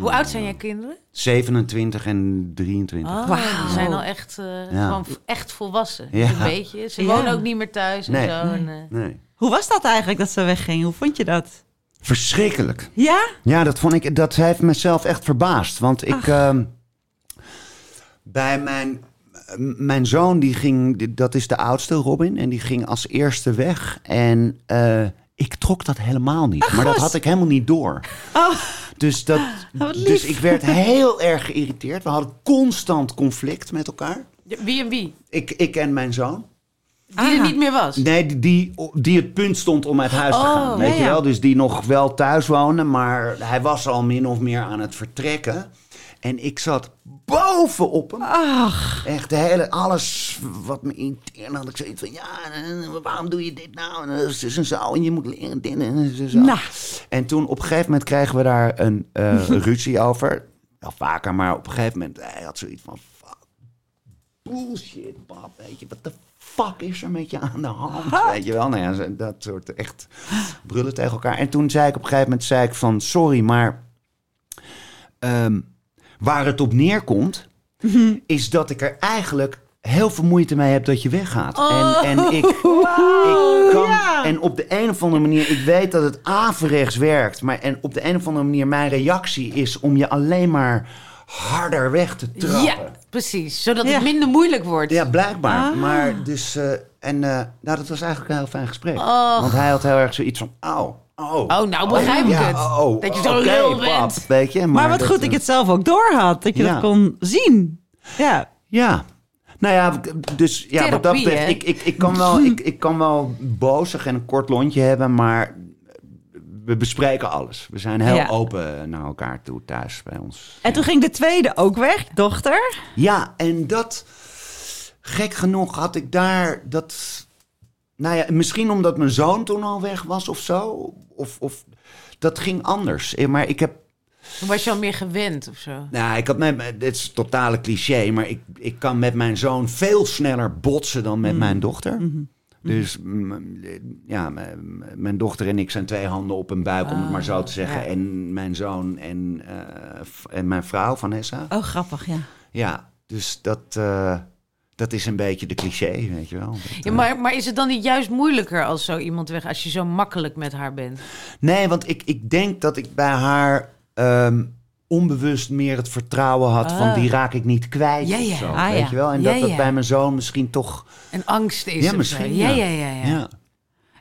Hoe oud zijn jouw kinderen? 27 en 23. Oh, Wauw. Die zijn al echt, eh, Ja. gewoon v- echt volwassen. Ja. Een beetje. Ze Ja. wonen ook niet meer thuis Nee. en zo. En, eh, Nee. Hoe was dat eigenlijk dat ze wegging? Hoe vond je dat? Verschrikkelijk. Ja? Ja, dat vond ik. Dat heeft mezelf echt verbaasd. Want ik. ehm, bij mijn. Mijn zoon, die ging. Dat is de oudste, Robin. En die ging als eerste weg. En eh, ik trok dat helemaal niet. maar dat had ik helemaal niet door. Oh, Dus, dat, lief. dus ik werd heel erg geïrriteerd. We hadden constant conflict met elkaar. Wie en wie? Ik, ik en mijn zoon. Die er Ah. niet meer was. Nee, die, die, die het punt stond om uit huis te Oh, gaan. Weet ja, je wel? Dus die nog wel thuis woonde, maar hij was al min of meer aan het vertrekken. En ik zat bovenop hem. ach. Echt de hele, alles wat me intern had ik zoiets van... Ja, eh, waarom doe je dit nou? En dat is en zo. En je moet leren dit en zo. Nou. En toen op een gegeven moment kregen we daar een eh, ruzie over. Wel vaker, maar op een gegeven moment... Hij had zoiets van... Fuck, bullshit, pap. Weet je, wat de fuck is er met je aan de hand? Weet je wel? Nou ja, dat soort echt brullen tegen elkaar. En toen zei ik op een gegeven moment... Zei ik van, sorry, maar... ehm, waar het op neerkomt... is dat ik er eigenlijk heel veel moeite mee heb dat je weggaat. En, en ik, ik kan, en op de een of andere manier, ik weet dat het averechts werkt, maar en op de een of andere manier mijn reactie is om je alleen maar harder weg te trappen. Ja, precies. Zodat Ja. het minder moeilijk wordt. Ja, blijkbaar. Ah. Maar dus, eh, en eh, nou, dat was eigenlijk een heel fijn gesprek. Want hij had heel erg zoiets van, oh, oh. Oh, nou begrijp ik ja, het. oh, dat je zo oké, lul pap, bent. weet je. Maar, Maar wat dat, goed ik eh, het zelf ook door had. Dat je Ja. dat kon zien. Ja. Ja. Nou ja, dus ja, wat dat betreft, ik, ik, ik, kan wel, ik, ik kan wel bozig en een kort lontje hebben, maar we bespreken alles. We zijn heel Ja. open naar elkaar toe thuis bij ons. En toen ging de tweede ook weg, dochter. Ja, en dat, gek genoeg had ik daar dat, nou ja, misschien omdat mijn zoon toen al weg was of zo, of, of dat ging anders. Eh, Maar ik heb Toen was je al meer gewend of zo. Nou, ik had met, dit is totale cliché, maar ik, ik kan met mijn zoon veel sneller botsen dan met mijn dochter. Dus mm, ja, m- mijn dochter en ik zijn twee handen op een buik, om het maar zo te zeggen. ja. En mijn zoon en, eh, en mijn vrouw, Vanessa. Oh, grappig, ja. Ja, dus dat, eh, dat is een beetje de cliché, weet je wel. Dat, Ja, eh, maar, maar is het dan niet juist moeilijker als zo iemand weg, als je zo makkelijk met haar bent? Nee, want ik, ik denk dat ik bij haar ehm, onbewust meer het vertrouwen had van Ah. die raak ik niet kwijt Ja, of ja. zo, Ah, weet ja. je wel. En Ja, dat dat bij mijn zoon misschien toch... En angst is Ja, misschien, zo. Ja, ja. ja, ja. ja. Ja.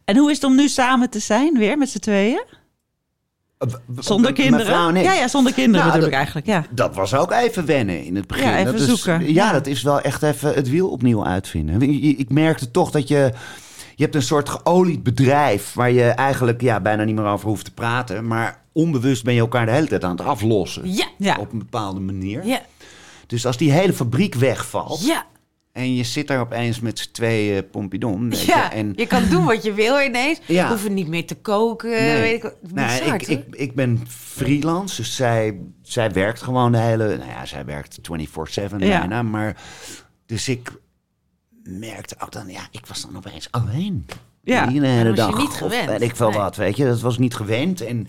En hoe is het om nu samen te zijn, weer met z'n tweeën? Zonder Mijn kinderen? vrouw. Ja, ja, zonder kinderen Nou, dat- ik eigenlijk, ja. Dat was ook even wennen in het begin. Ja, even dat is, zoeken. Ja, Ja. dat is wel echt even het wiel opnieuw uitvinden. Ik merkte toch dat je... Je hebt een soort geolied bedrijf... waar je eigenlijk ja, bijna niet meer over hoeft te praten. Maar onbewust ben je elkaar de hele tijd aan het aflossen. Ja, Ja. Op een bepaalde manier. ja, Dus als die hele fabriek wegvalt... ja. En je zit daar opeens met z'n tweeën pompidon... weet Ja, je, en je kan doen wat je wil ineens. Ja. Hoeven niet meer te koken. Nee. Weet ik, bizar, ik, ik, ik ben freelance, dus zij, zij werkt gewoon de hele... Nou ja, zij werkt 24-7 Ja. bijna, maar... Dus ik merkte ook dan, ja, ik was dan opeens alleen. Ja. Hele was je dag. niet of gewend. weet ik veel Nee. wat, weet je. Dat was niet gewend. En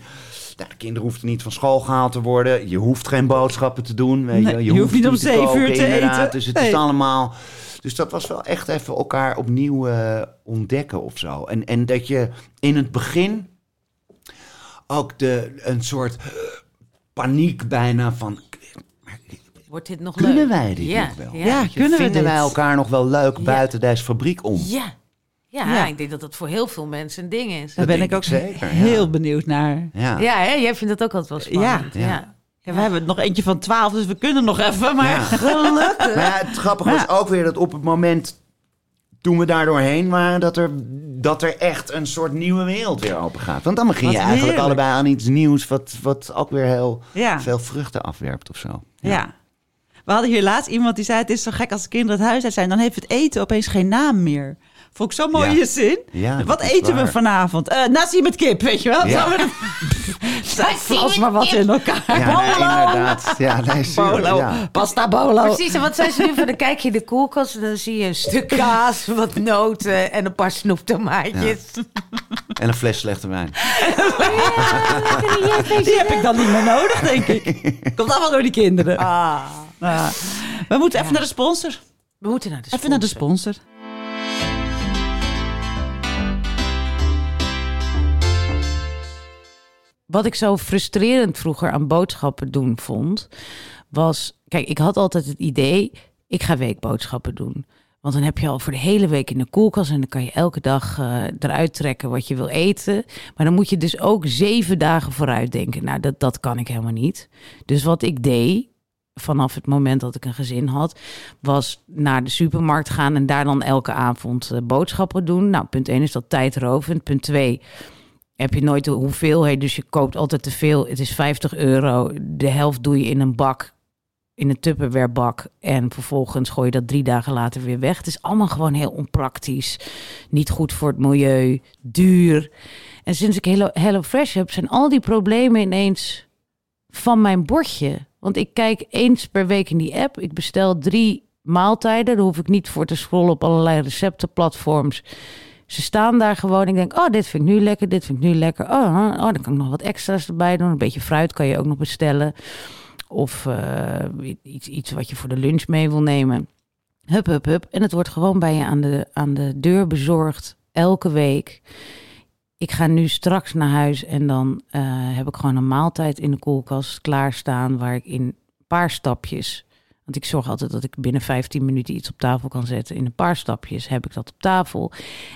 nou, de kinderen hoefden niet van school gehaald te worden. Je hoeft geen boodschappen te doen, weet Nee, je. je hoeft niet om zeven uur te inderdaad. eten. Dus het Nee. is allemaal... Dus dat was wel echt even elkaar opnieuw eh, ontdekken of zo. En, en dat je in het begin ook de, een soort paniek bijna van... Wordt dit nog Kunnen leuk? wij dit ja, nog wel? Ja, kunnen we Vinden dit? wij elkaar nog wel leuk Ja. buiten deze fabriek om? ja. Ja, Ja. ik denk dat dat voor heel veel mensen een ding is. Daar ben ik ook ik zeker, ja. heel benieuwd naar. Ja. Ja, hè? jij vindt dat ook altijd wel spannend. Ja. Ja. Ja, we hebben nog eentje van 12, dus we kunnen nog even. Maar Ja. Maar ja, het grappige was ook weer dat op het moment toen we daar doorheen waren, dat er dat er echt een soort nieuwe wereld weer open gaat. Want dan begin je eigenlijk heerlijk. allebei aan iets nieuws... wat, wat ook weer heel Ja. veel vruchten afwerpt of zo. Ja. We hadden hier laatst iemand die zei: Het is zo gek als de kinderen het huis uit zijn, dan heeft het eten opeens geen naam meer. Vond ik zo'n mooie Ja. zin. Ja, wat eten we vanavond? Eh nasi met kip, weet je wel? Ja. Zo Zij vlas maar wat in elkaar. Ja, nee, inderdaad. Ja, nee, Bolo. ja. Pasta bolo. Precies, en wat zijn ze nu van? Dan kijk je in de koelkast en dan zie je een stuk kaas, wat noten en een paar snoeptomaatjes. En een fles slechte wijn. Die heb ik dan niet meer nodig, denk ik. Komt allemaal door die kinderen. Ah. Ah. We moeten even naar de sponsor. We moeten naar de Even naar de sponsor. Wat ik zo frustrerend vroeger aan boodschappen doen vond, was... Kijk, ik had altijd het idee, ik ga weekboodschappen doen. Want dan heb je al voor de hele week in de koelkast... en dan kan je elke dag eh, eruit trekken wat je wil eten. Maar dan moet je dus ook zeven dagen vooruit denken. Nou, dat, dat kan ik helemaal niet. Dus wat ik deed, vanaf het moment dat ik een gezin had... was naar de supermarkt gaan en daar dan elke avond eh, boodschappen doen. Nou, punt 1 is dat tijdrovend. Punt 2 heb je nooit de hoeveelheid, dus je koopt altijd te veel. Het is 50 euro. De helft doe je in een bak, in een Tupperware bak. En vervolgens gooi je dat drie dagen later weer weg. Het is allemaal gewoon heel onpraktisch. Niet goed voor het milieu, duur. En sinds ik Hello, Fresh heb, zijn al die problemen ineens van mijn bordje. Want ik kijk eens per week in die app. Ik bestel drie maaltijden. Daar hoef ik niet voor te scrollen op allerlei receptenplatforms. Ze staan daar gewoon. Ik denk, oh, dit vind ik nu lekker, dit vind ik nu lekker. Oh, oh, oh, dan kan ik nog wat extra's erbij doen. Een beetje fruit kan je ook nog bestellen. Of eh, iets, iets wat je voor de lunch mee wil nemen. Hup, hup, hup. En het wordt gewoon bij je aan de, aan de deur bezorgd. Elke week. Ik ga nu straks naar huis en dan eh, heb ik gewoon een maaltijd in de koelkast klaarstaan. Waar ik in een paar stapjes want ik zorg altijd dat ik binnen 15 minuten iets op tafel kan zetten. In een paar stapjes heb ik dat op tafel.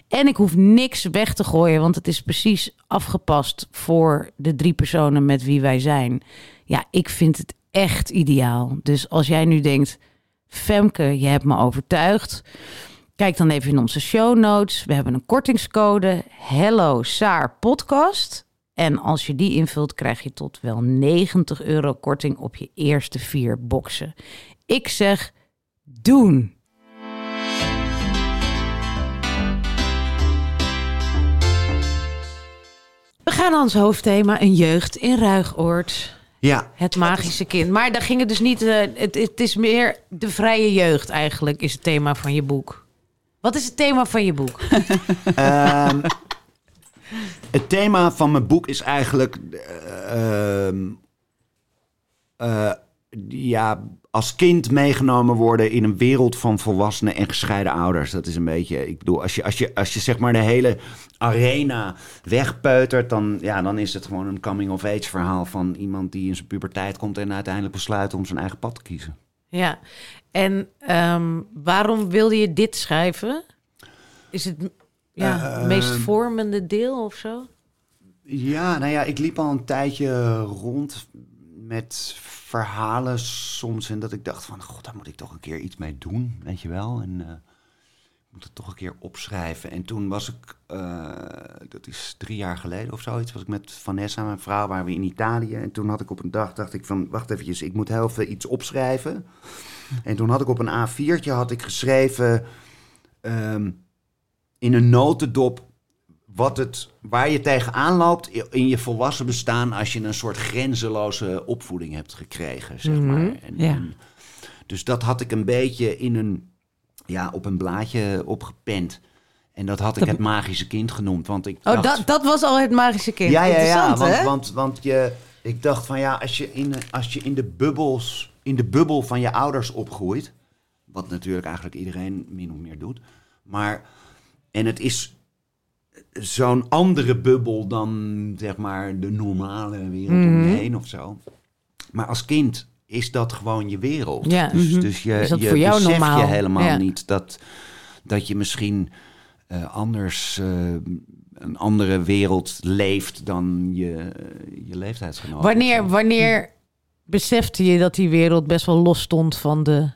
En ik hoef niks weg te gooien, want het is precies afgepast voor de drie personen met wie wij zijn. Ja, ik vind het echt ideaal. Dus als jij nu denkt, Femke, je hebt me overtuigd. Kijk dan even in onze show notes. We hebben een kortingscode Hello Saar Podcast. En als je die invult, krijg je tot wel 90 euro korting op je eerste vier boxen. Ik zeg doen. We gaan naar ons hoofdthema, een jeugd in Ruigoord. Ja, Het magische kind. Maar daar ging het dus niet. eh, het, het is meer de vrije jeugd eigenlijk, is het thema van je boek. Wat is het thema van je boek? Ehm, het thema van mijn boek is eigenlijk. eh, ehm, eh, ja, als kind meegenomen worden in een wereld van volwassenen en gescheiden ouders. Dat is een beetje. Ik bedoel, als je, als je, als je zeg maar de hele arena wegpeutert, dan, ja, dan is het gewoon een coming-of-age verhaal van iemand die in zijn puberteit komt en uiteindelijk besluit om zijn eigen pad te kiezen. Ja. En ehm, waarom wilde je dit schrijven? Is het ja, het meest vormende deel of zo? Ja, nou ja, ik liep al een tijdje rond met verhalen soms. En dat ik dacht van, god, daar moet ik toch een keer iets mee doen, weet je wel. En eh, ik moet het toch een keer opschrijven. En toen was ik, eh, dat is drie jaar geleden of zoiets, was ik met Vanessa, mijn vrouw, waren we in Italië. En toen had ik op een dag, dacht ik van, wacht eventjes, ik moet heel veel iets opschrijven. En toen had ik op een A4'tje had ik geschreven ehm, in een notendop wat het, waar je tegenaan loopt in je volwassen bestaan als je een soort grenzeloze opvoeding hebt gekregen, zeg maar. En, ja. en- dus dat had ik een beetje in een, ja, op een blaadje opgepend. En dat had ik Dat- het magische kind genoemd, want ik Oh, dat, dat was al het magische kind. Ja, ja, ja. Want, hè? want, want je, ik dacht van ja, als je, in, als je in, de bubbels, in de bubbel van je ouders opgroeit, wat natuurlijk eigenlijk iedereen min of meer doet, maar en het is zo'n andere bubbel dan zeg maar de normale wereld om Mhm. je heen of zo. Maar als kind is dat gewoon je wereld. Ja. Dus, Mhm. dus je, je voor jou beseft normaal? je helemaal Ja. niet dat, dat je misschien eh, anders eh, een andere wereld leeft dan je, je leeftijdsgenoten. Wanneer, wanneer besefte je dat die wereld best wel los stond van de,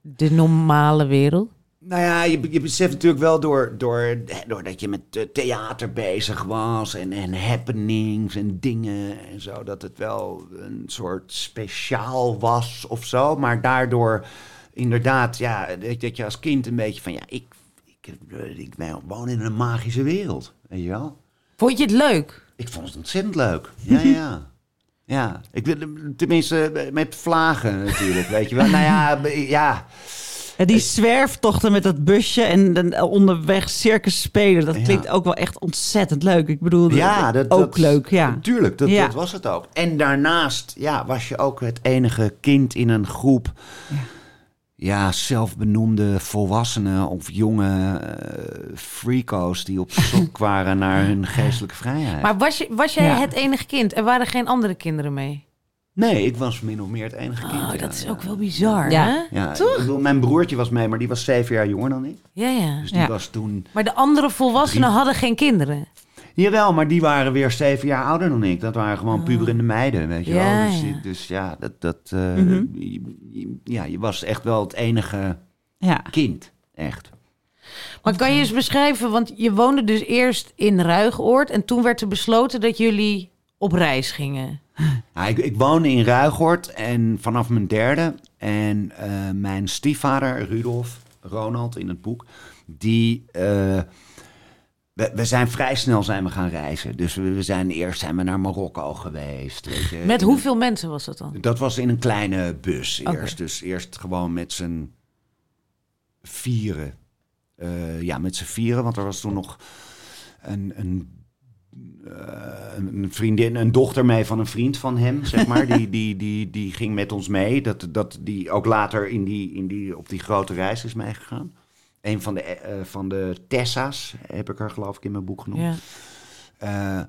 de normale wereld? Nou ja, je, je beseft natuurlijk wel door, door, doordat je met eh, theater bezig was en, en happenings en dingen en zo, dat het wel een soort speciaal was of zo. Maar daardoor inderdaad, ja, dat, dat je als kind een beetje van, ja, ik, ik, ik woon in een magische wereld, weet je wel. Vond je het leuk? Ik vond het ontzettend leuk. Ja, ja. Ja, ik wil tenminste met vlagen natuurlijk, weet je wel. Nou ja, ja. Ja, die zwerftochten met dat busje en dan onderweg circus spelen, dat Ja. klinkt ook wel echt ontzettend leuk. Ik bedoel, Ja, dat, ook dat- leuk, ja. Natuurlijk, dat, Ja. dat was het ook. En daarnaast ja, was je ook het enige kind in een groep... Ja, zelfbenoemde volwassenen of jonge eh freako's... die op zoek waren naar hun geestelijke vrijheid. Maar was, je, was jij Ja. het enige kind? Er waren geen andere kinderen mee? Nee, ik was min of meer het enige kind. Oh, ja, dat is ja. ook wel bizar, Ja. hè? Ja, ik bedoel, mijn broertje was mee, maar die was zeven jaar jonger dan ik. Ja, ja. Dus die Ja. was toen... Maar de andere volwassenen hadden geen kinderen. Jawel, maar die waren weer zeven jaar ouder dan ik. Dat waren gewoon puberende meiden, weet je Oh. Ja, wel. Dus, die- dus ja, dat, dat, eh, Mhm. je- ja, je was echt wel het enige Ja. kind, echt. Maar kan je eens beschrijven, want je woonde dus eerst in Ruigoord... en toen werd er besloten dat jullie op reis gingen. Ja, ik, ik woonde in Ruigoord en vanaf mijn derde. En eh, mijn stiefvader, Rudolf, Ronald in het boek, die... eh, we, we zijn vrij snel zijn we gaan reizen. Dus we, we zijn eerst zijn we naar Marokko geweest. Weet je. Met hoeveel mensen was dat dan? Dat was in een kleine bus eerst. Dus eerst gewoon met z'n vieren. Eh, ja, met z'n vieren, want er was toen nog een, een, een vriendin, een dochter mee van een vriend van hem, zeg maar. die, die, die, die ging met ons mee. Dat, dat die ook later in die, in die, op die grote reis is meegegaan. Een van de, eh, van de Tessa's heb ik er geloof ik in mijn boek genoemd. Ja. Eh,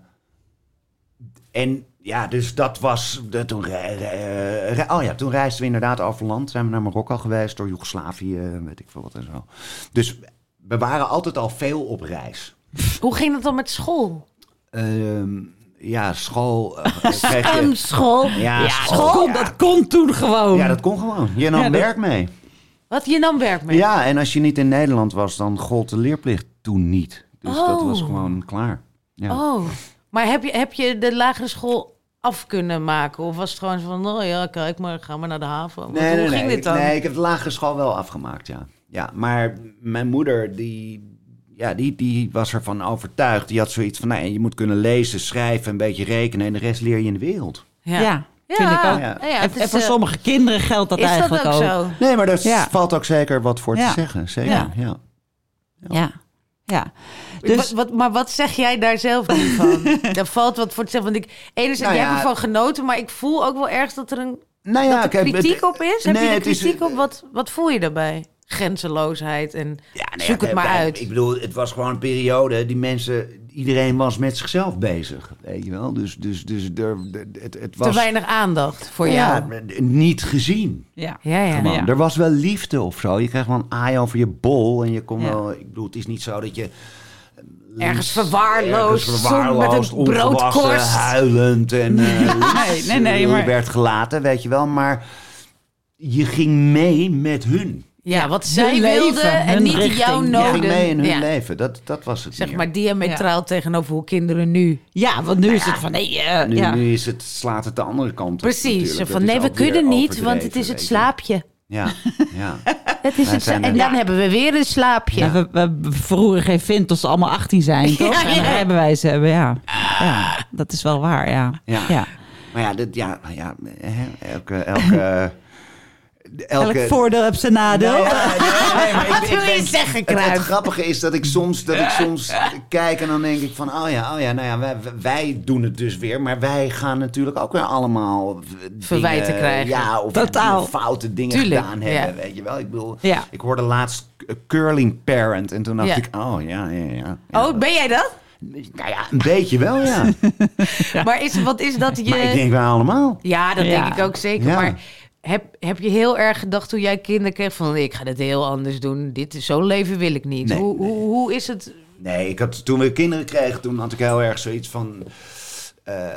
en ja, dus dat was. De, toen, rei- oh ja, toen reisden we inderdaad over land. Zijn we naar Marokko geweest, door Joegoslavië, weet ik veel wat en zo. Dus we waren altijd al veel op reis. Hoe ging dat dan met school? Ehm, ja, school. eh, kreeg Een je, school? ja, school. Dat kon, ja. dat kon toen gewoon. Ja, dat kon gewoon. Je nam Ja, dat- werk mee. Wat, je nam werk mee? Ja, en als je niet in Nederland was, dan gold de leerplicht toen niet. Dus dat Oh. was gewoon klaar. Ja. Oh, maar heb je, heb je de lagere school af kunnen maken? Of was het gewoon zo van, oh ja, kijk maar, ga maar naar de haven. Hoe ging dit dan? Nee, ik heb de lagere school wel afgemaakt, ja. Ja, maar mijn moeder, die, ja, die, die was ervan overtuigd. Die had zoiets van, nee, je moet kunnen lezen, schrijven, een beetje rekenen... en de rest leer je in de wereld. Ja, Ja. vind ik ook. Ja, Ja. ja, en, voor eh, sommige kinderen geldt dat is dat eigenlijk ook ook. zo? Nee, maar daar Ja. valt ook zeker wat voor Ja. te zeggen. Zeker, Ja. ja. Ja. ja. Wat, Dus wat, maar wat zeg jij daar zelf niet van? Daar valt wat voor te zeggen. Want ik, enerzijds, Nou jij ja. hebt ervan genoten, maar ik voel ook wel ergens dat er een Nou dat er kijk, het- kritiek op is. Heb nee, je er het is- kritiek op? Wat, wat voel je daarbij? Grenzeloosheid en Ja, nee, zoek het maar uit. Ik bedoel, het was gewoon een periode. Die mensen, iedereen was met zichzelf bezig. Weet je wel? Dus, dus, dus er, het, het was Te weinig aandacht voor ja, jou. niet gezien. ja. Ja, ja. Er was wel liefde of zo. Je kreeg wel een aai over je bol. En je kon Ja. wel... Ik bedoel, het is niet zo dat je... Ergens verwaarloosd, ergens zon met een broodkorst. huilend en eh, Nee, nee, nee, maar- werd gelaten, weet je wel. Maar je ging mee met hun. Ja, wat Hun zij leven, wilden en niet richting. jouw noden. ging mee in hun Ja. leven. Dat, dat was het Zeg meer. maar diametraal tegenover hoe kinderen nu. Ja, want nu is het van nee, eh, nu, ja. nu is het, slaat het de andere kant op Precies. natuurlijk. Zo Dat van nee, we kunnen niet, want het is het slaapje. Ja, ja. Het is Wij het, en dan hebben we weer een slaapje. Ja, we, we verroeren geen vin tot ze allemaal 18 zijn, toch? Ja, En een ja. rijbewijs hebben, ja. ja. Dat is wel waar, ja. Ja. ja. Maar ja, dit, ja, ja hè, elke... elke elke Elk voordeel heeft zijn nadeel. Nee, ja, nee, nee, maar ik- Wat ik wil je zeggen, Het, het grappige is dat ik soms, dat ik soms kijk en dan denk ik van, oh ja, oh ja, nou ja, wij, wij doen het dus weer, maar wij gaan natuurlijk ook weer allemaal dingen- Verwijten krijgen. Ja, of Totaal. foute dingen Tuurlijk, gedaan hebben, ja. weet je wel. Ik bedoel, Ja. ik hoorde laatst curling parent en toen dacht Ja. ik, oh ja, ja, ja. ja. Oh, ben jij dat? Nou ja, een beetje wel, ja. Maar is, wat is dat je... Maar ik denk wel allemaal. Ja, dat denk ik ook zeker. Maar heb, heb je heel erg gedacht toen jij kinderen kreeg van... ik ga dit heel anders doen. Dit is zo'n leven wil ik niet. Nee, hoe, nee. Hoe, hoe is het? Nee, ik had, toen we kinderen kregen, toen had ik heel erg zoiets van... eh,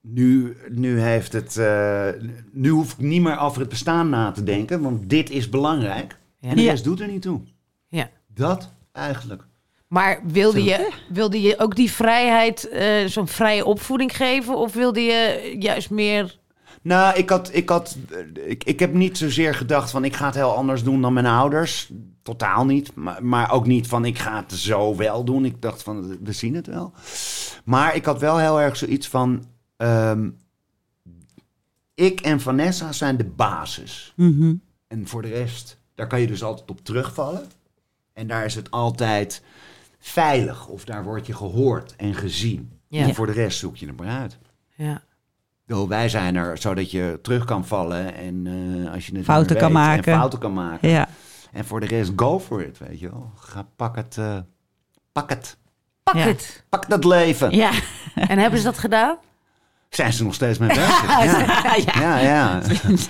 nu, nu heeft het... eh, nu hoef ik niet meer over het bestaan na te denken, want dit is belangrijk. Ja. En de Ja. rest doet er niet toe. Ja. Dat eigenlijk. Maar wilde je, wilde je ook die vrijheid, eh, zo'n vrije opvoeding geven? Of wilde je juist meer... Nou, ik, had, ik, had, ik, ik heb niet zozeer gedacht van ik ga het heel anders doen dan mijn ouders. Totaal niet. Maar, maar ook niet van ik ga het zo wel doen. Ik dacht van we zien het wel. Maar ik had wel heel erg zoiets van... ehm, ik en Vanessa zijn de basis. Mhm. En voor de rest, daar kan je dus altijd op terugvallen. En daar is het altijd veilig. Of daar word je gehoord en gezien. Ja. En voor de rest zoek je het maar uit. Ja. Bedoel, Wij zijn er zodat je terug kan vallen en eh, als je het Fouten kan weet, maken. En fouten kan maken. Ja. En voor de rest, go for it, weet je wel. Ga, pak het, eh, pak het. Pak Ja. het. Pak dat leven. Ja. En hebben ze dat gedaan? Zijn ze nog steeds mee bezig? Ja, ja. ja.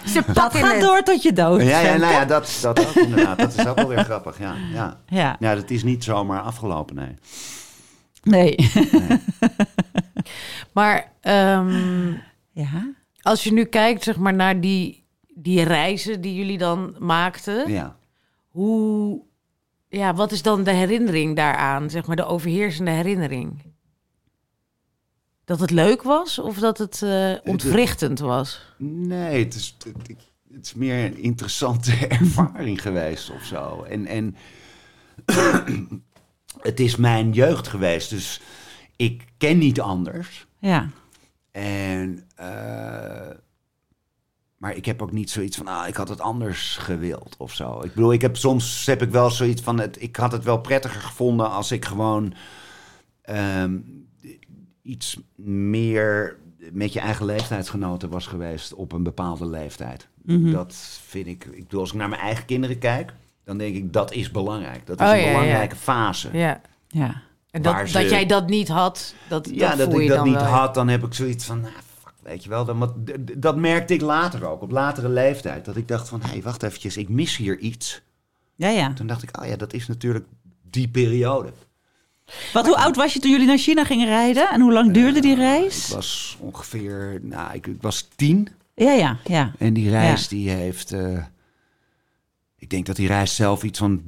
Ze Dat pakken gaat het. door tot je dood. Ja, ja, nou ja, dat, dat ook inderdaad. Dat is ook wel weer grappig, ja. Ja, Ja. ja dat is niet zomaar afgelopen, nee. Nee. Maar ehm, Ja. als je nu kijkt zeg maar, naar die, die reizen die jullie dan maakten... Ja. Hoe, ja, wat is dan de herinnering daaraan? Zeg maar de overheersende herinnering? Dat het leuk was of dat het eh, ontwrichtend was? Nee, het is, het, het is meer een interessante ervaring geweest of zo. En, en het is mijn jeugd geweest, dus ik ken niet anders. Ja. En, eh, maar ik heb ook niet zoiets van, ah, ik had het anders gewild of zo. Ik bedoel, ik heb soms heb ik wel zoiets van, het, ik had het wel prettiger gevonden als ik gewoon ehm, iets meer met je eigen leeftijdsgenoten was geweest op een bepaalde leeftijd. Mhm. Dat vind ik, ik bedoel, als ik naar mijn eigen kinderen kijk, dan denk ik dat is belangrijk. Dat is Oh, een ja, ja. belangrijke fase. Ja. Ja. En dat, ze- dat jij dat niet had, dat, Ja, dat dat voel ik je dat dan niet wel. had, dan heb ik zoiets van, nou, fuck, weet je wel. Dan, wat, dat merkte ik later ook, op latere leeftijd. Dat ik dacht van, hé, hey, wacht eventjes, ik mis hier iets. Ja, ja. Toen dacht ik, oh ja, dat is natuurlijk die periode. Wat, hoe oud was je toen jullie naar China gingen rijden? En hoe lang duurde die Ik reis? was ongeveer, nou, ik, ik was tien. Ja, ja, ja. En die reis, die heeft, eh, ik denk dat die reis zelf iets van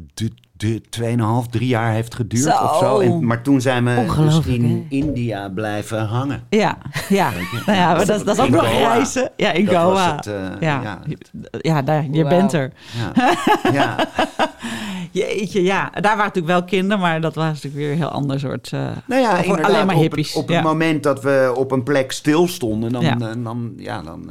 2,5, 3 jaar heeft geduurd Zo. of zo. En, maar toen zijn we dus in hè? India blijven hangen. Ja, ja. Nou ja, maar dat, dat is ook nog reizen. Ja, in Dat Goa. het, eh, ja. ja. Ja, daar, je bent er. Ja. Jeetje, ja. Daar waren natuurlijk wel kinderen, maar dat was natuurlijk weer een heel ander soort... eh, Nou ja, Of alleen maar op hippies, het, op het ja. moment dat we op een plek stilstonden, dan, Ja. eh, dan, ja, dan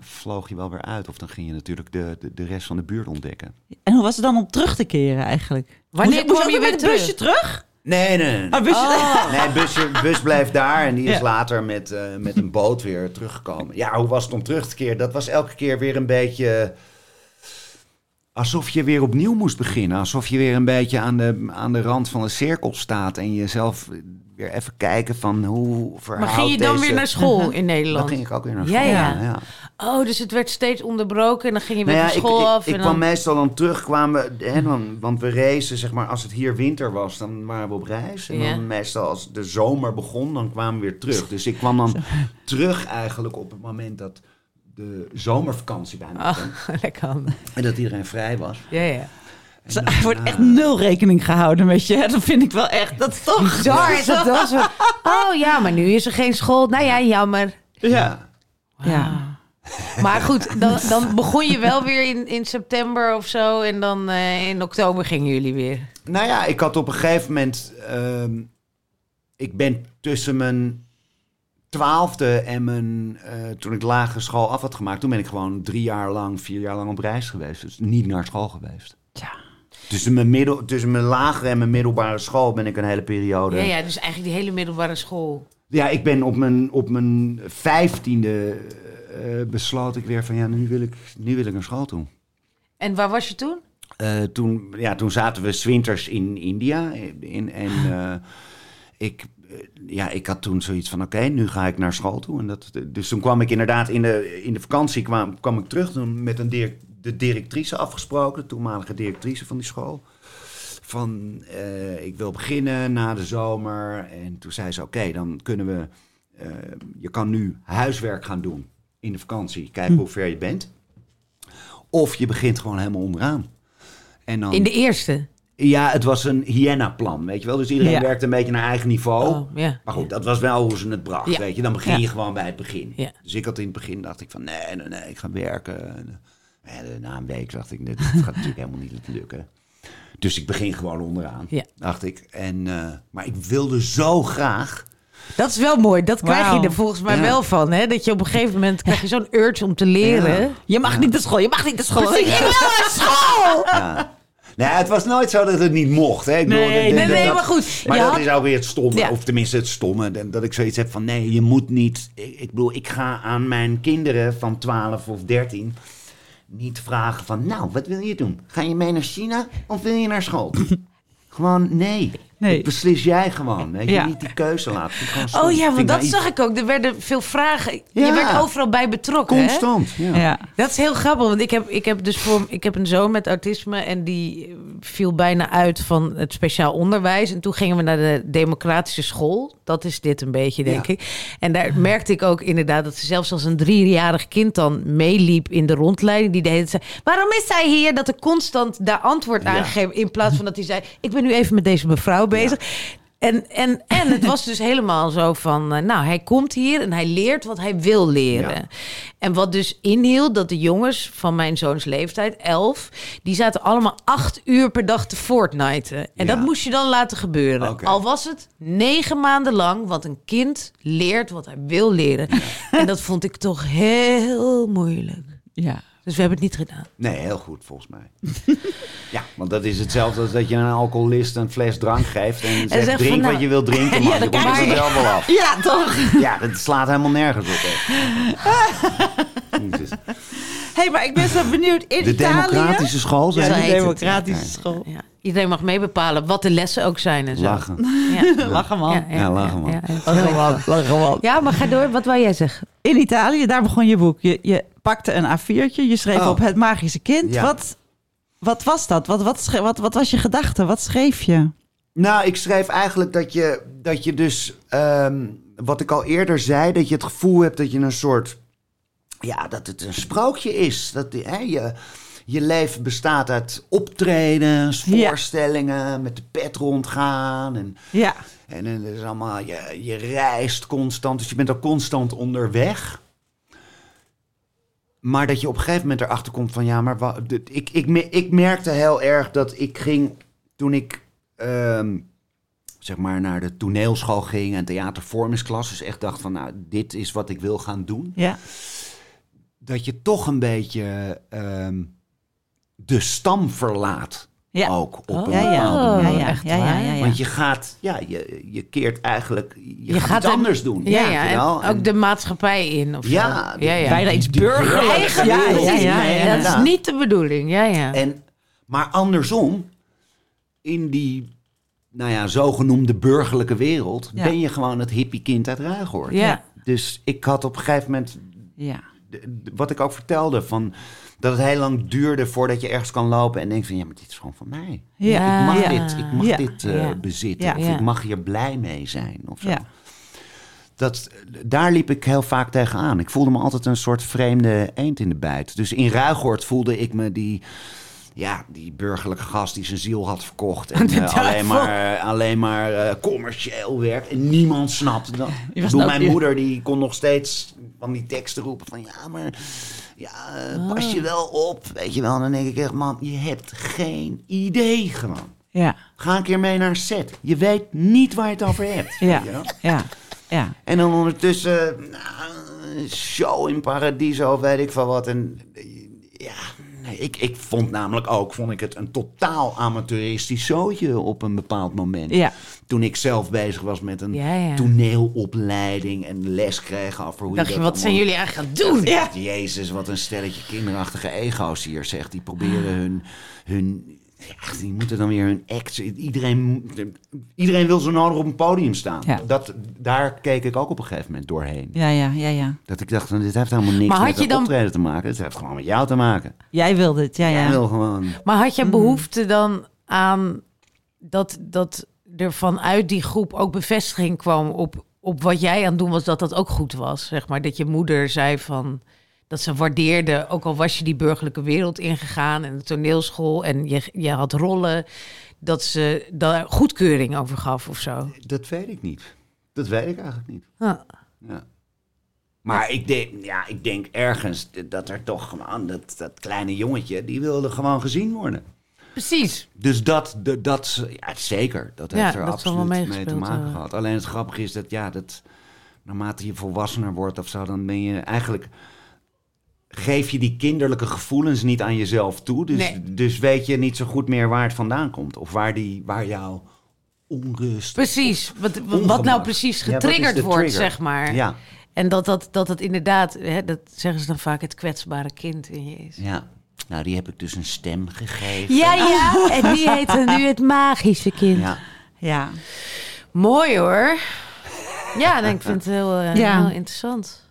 vloog je wel weer uit. Of dan ging je natuurlijk de, de, de rest van de buurt ontdekken. En hoe was het dan om terug te keren eigenlijk? Wanneer kwam je weer met het busje terug? Nee, nee, nee. Ah, busje Nee, busje, bus bleef daar en die is Ja. later met, eh, met een boot weer teruggekomen. Ja, hoe was het om terug te keren? Dat was elke keer weer een beetje alsof je weer opnieuw moest beginnen. Alsof je weer een beetje aan de, aan de rand van de cirkel staat en jezelf weer even kijken van hoe Maar ging je dan deze- weer naar school in Dan Nederland? ging ik ook weer naar Ja, school. ja. ja. Oh, dus het werd steeds onderbroken en dan ging je weer Nou ja, ik, school ik, af. ik en kwam dan... meestal dan terug, kwamen, we- hè, dan, want we racen, zeg maar, als het hier winter was, dan waren we op reis. En Ja. dan meestal als de zomer begon, dan kwamen we weer terug. Dus ik kwam dan terug eigenlijk op het moment dat de zomervakantie bijna Oh. En dat iedereen vrij was. Ja, ja. Dus Er wordt echt nul rekening gehouden met je. Dat vind ik wel echt. Dat is toch Bizar is dat. Oh ja, maar nu is er geen school. Nou ja, jammer. Ja. Ja. Maar goed, dan, dan begon je wel weer in, in september of zo. En dan eh, in oktober gingen jullie weer. Nou ja, ik had op een gegeven moment. ehm, ik ben tussen mijn twaalfde en mijn. eh, toen ik lagere school af had gemaakt. Toen ben ik gewoon drie jaar lang, vier jaar lang op reis geweest. Dus niet naar school geweest. Tussen mijn, middel, tussen mijn lagere en mijn middelbare school ben ik een hele periode. Ja, ja, dus eigenlijk die hele middelbare school. Ja, ik ben op mijn, op mijn vijftiende. eh besloot ik weer van ja, nu wil ik, nu wil ik naar school toe. En waar was je toen? Eh, toen, ja, toen zaten we 's winters in India. In, en eh, ik, eh, ja, ik had toen zoiets van: oké, nu ga ik naar school toe. En dat, dus toen kwam ik inderdaad in de, in de vakantie kwam, kwam ik terug. Toen met een de directrice afgesproken, de toenmalige directrice van die school. Van eh, ik wil beginnen na de zomer. En toen zei ze: oké, dan kunnen we. eh, je kan nu huiswerk gaan doen in de vakantie. Kijken hoe ver je bent. Of je begint gewoon helemaal onderaan. En dan, In de eerste. Ja, het was een hyena-plan, weet je wel. Dus iedereen Ja. werkte een beetje naar eigen niveau. Oh, ja. Maar goed, dat was wel hoe ze het bracht, Ja. weet je. Dan begin je gewoon bij het begin. Dus ik had in het begin, dacht ik van, nee, nee, nee, ik ga werken. Na een week dacht ik, dit gaat natuurlijk helemaal niet lukken. Dus ik begin gewoon onderaan, Ja. dacht ik. En, eh, maar ik wilde zo graag... Dat is wel mooi. Dat krijg je er volgens mij Ja. wel van. Hè? Dat je op een gegeven moment krijg je zo'n urge om te leren. Ja. Je mag niet naar school, je mag niet naar school. Precies. Ik wil naar school! Ja. Nee, het was nooit zo dat het niet mocht. Hè. Ik bedoel, Nee, dat- Nee, dat- nee, dat- maar goed. Maar dat had- is ook weer het stomme, Ja. of tenminste het stomme, dat dat ik zoiets heb van nee, je moet niet. Ik, ik bedoel, ik ga aan mijn kinderen van 12 of 13 niet vragen van nou, wat wil je doen? Ga je mee naar China of wil je naar school? gewoon nee. Nee. Dat beslis jij gewoon. Weet je, Ja. niet die keuze laten. Oh ja, want dat zag ik ook. Er werden veel vragen. Je werd overal bij betrokken. Hè? Constant. Ja. Ja. Dat is heel grappig, want ik heb, ik heb dus voor, ik heb een zoon met autisme en die eh, viel bijna uit van het speciaal onderwijs. En toen gingen we naar de democratische school. Dat is dit een beetje, denk Ja. ik. En daar merkte ik ook inderdaad dat ze zelfs als een driejarig kind dan meeliep in de rondleiding. Die de hele tijd zei, waarom is hij hier? Dat er constant daar antwoord aan Ja. gegeven. In plaats van dat hij zei, ik ben nu even met deze mevrouw bezig. En, en, en het was dus helemaal zo van, eh, nou, hij komt hier en hij leert wat hij wil leren. Ja. En wat dus inhield dat de jongens van mijn zoons leeftijd, elf, die zaten allemaal acht uur per dag te Fortniten. En Ja. dat moest je dan laten gebeuren. Al was het negen maanden lang, want een kind leert wat hij wil leren. En dat vond ik toch heel moeilijk. Ja. Dus we hebben het niet gedaan. Nee, heel goed volgens mij. ja, want dat is hetzelfde als dat je een alcoholist een fles drank geeft en zegt drink nou- wat je wil drinken, man. Ja, komt maar- er zelf wel af. Ja, toch? Ja, dat slaat helemaal nergens op. hey, maar ik ben zo benieuwd. In De Italië... democratische school Ja, zijn de heet het. democratische school. Ja. Iedereen mag meebepalen wat de lessen ook zijn en zo. Lachen. Ja. Lachen man. Ja, lachen, man. ja, ja. Lachen man. Lachen man. Ja, maar ga door. Wat wou jij zeggen? In Italië, daar begon je boek. Je, je pakte een A4'tje, je schreef Oh. op het magische kind. Ja. Wat, wat was dat? Wat, wat, wat, wat was je gedachte? Wat schreef je? Nou, ik schreef eigenlijk dat je, dat je dus, ehm, wat ik al eerder zei, dat je het gevoel hebt dat je een soort, ja, dat het een sprookje is. Dat hè, je, je leven bestaat uit optredens, Ja. voorstellingen, met de pet rondgaan en... Ja. En het is allemaal, je, je reist constant, dus je bent ook constant onderweg. Maar dat je op een gegeven moment erachter komt van ja, maar wa- de- ik, ik, ik merkte heel erg dat ik ging toen ik ehm, zeg maar naar de toneelschool ging en theatervormingsklas, dus echt dacht van nou, dit is wat ik wil gaan doen. Ja. Dat je toch een beetje ehm, de stam verlaat. Ja. Ook op Oh. een Ja, bepaalde Ja, manier. ja. echt Ja, ja, waar? ja, ja. Want je gaat, ja, je, je keert eigenlijk, je, Je gaat, gaat iets er- anders doen. Ja, En ook En- de maatschappij in. Of Ja, zo. ja, ja. Bijna iets burgerlijks. Ja, ja, ja, ja, Dat is niet de bedoeling. Ja, ja. En, maar andersom, in die, nou ja, zogenoemde burgerlijke wereld, Ja. ben je gewoon het hippiekind uit Ruigoord. Ja. Dus ik had op een gegeven moment, Ja. Wat ik ook vertelde, van dat het heel lang duurde voordat je ergens kan lopen en denkt van, ja, maar dit is gewoon van mij. Ja. Ik mag Ja. dit, ik mag Ja. dit eh, bezitten. Of ik mag hier blij mee zijn. Of zo. Ja. Dat, daar liep ik heel vaak tegenaan. Ik voelde me altijd een soort vreemde eend in de bijt. Dus in Ruigoord voelde ik me die, ja, die burgerlijke gast die zijn ziel had verkocht. En eh, alleen maar, alleen maar eh, commercieel werkt. En niemand snapte dat. Nou- mijn moeder die kon nog steeds van die teksten roepen van... Ja, maar ja, eh, pas Ah. je wel op. Weet je wel, en dan denk ik echt, man, je hebt geen idee gewoon. Ja. Ga een keer mee naar een set. Je weet niet waar je het over hebt. Ja. weet je wel? Ja. Ja. En dan ondertussen, nou, show in Paradiso, weet ik van wat. En ja, nee, ik, ik vond namelijk ook, vond ik het een totaal amateuristisch zootje op een bepaald moment. Ja. Toen ik zelf bezig was met een Ja, ja. toneelopleiding en les kreeg over hoe Dacht je dat wat zijn jullie eigenlijk gaan doen? ja. Jezus, wat een stelletje kinderachtige ego's hier zegt. Die proberen hun... hun ja, die moeten dan weer hun act... Iedereen, iedereen wil zo nodig op een podium staan. Ja. Dat, daar keek ik ook op een gegeven moment doorheen. Ja, ja, ja, ja. Dat ik dacht, van, dit heeft helemaal niks Maar had met je dan- optreden te maken. Het heeft gewoon met jou te maken. Jij wilde het, ja, Jij ja. wil gewoon... Maar had je behoefte dan aan dat, dat er vanuit die groep ook bevestiging kwam op, op wat jij aan het doen was, dat dat ook goed was? Zeg maar dat je moeder zei van Dat ze waardeerden, ook al was je die burgerlijke wereld ingegaan en de toneelschool en je, je had rollen, dat ze daar goedkeuring over gaf of zo. Dat weet ik niet. Dat weet ik eigenlijk niet. Ah. Ja. Maar ik denk, ja, ik denk ergens dat er toch gewoon, dat, dat kleine jongetje, die wilde gewoon gezien worden. Precies. Dus dat, de, dat ja, zeker, dat Ja, heeft er dat absoluut mee te maken gehad. Alleen het grappige is dat, ja, dat naarmate je volwassener wordt of zo, dan ben je eigenlijk, geef je die kinderlijke gevoelens niet aan jezelf toe. Dus, Nee. dus weet je niet zo goed meer waar het vandaan komt. Of waar, die, waar jouw onrust... Precies. Wat, wat nou precies getriggerd wordt, trigger? zeg maar. Ja, En dat dat, dat het inderdaad, hè, dat zeggen ze dan vaak, het kwetsbare kind in je is. ja. Nou, die heb ik dus een stem gegeven. Ja, ja. En die heet nu het magische kind. Ja. Ja. Mooi hoor. Ja, ik vind het heel, eh, Ja. heel interessant.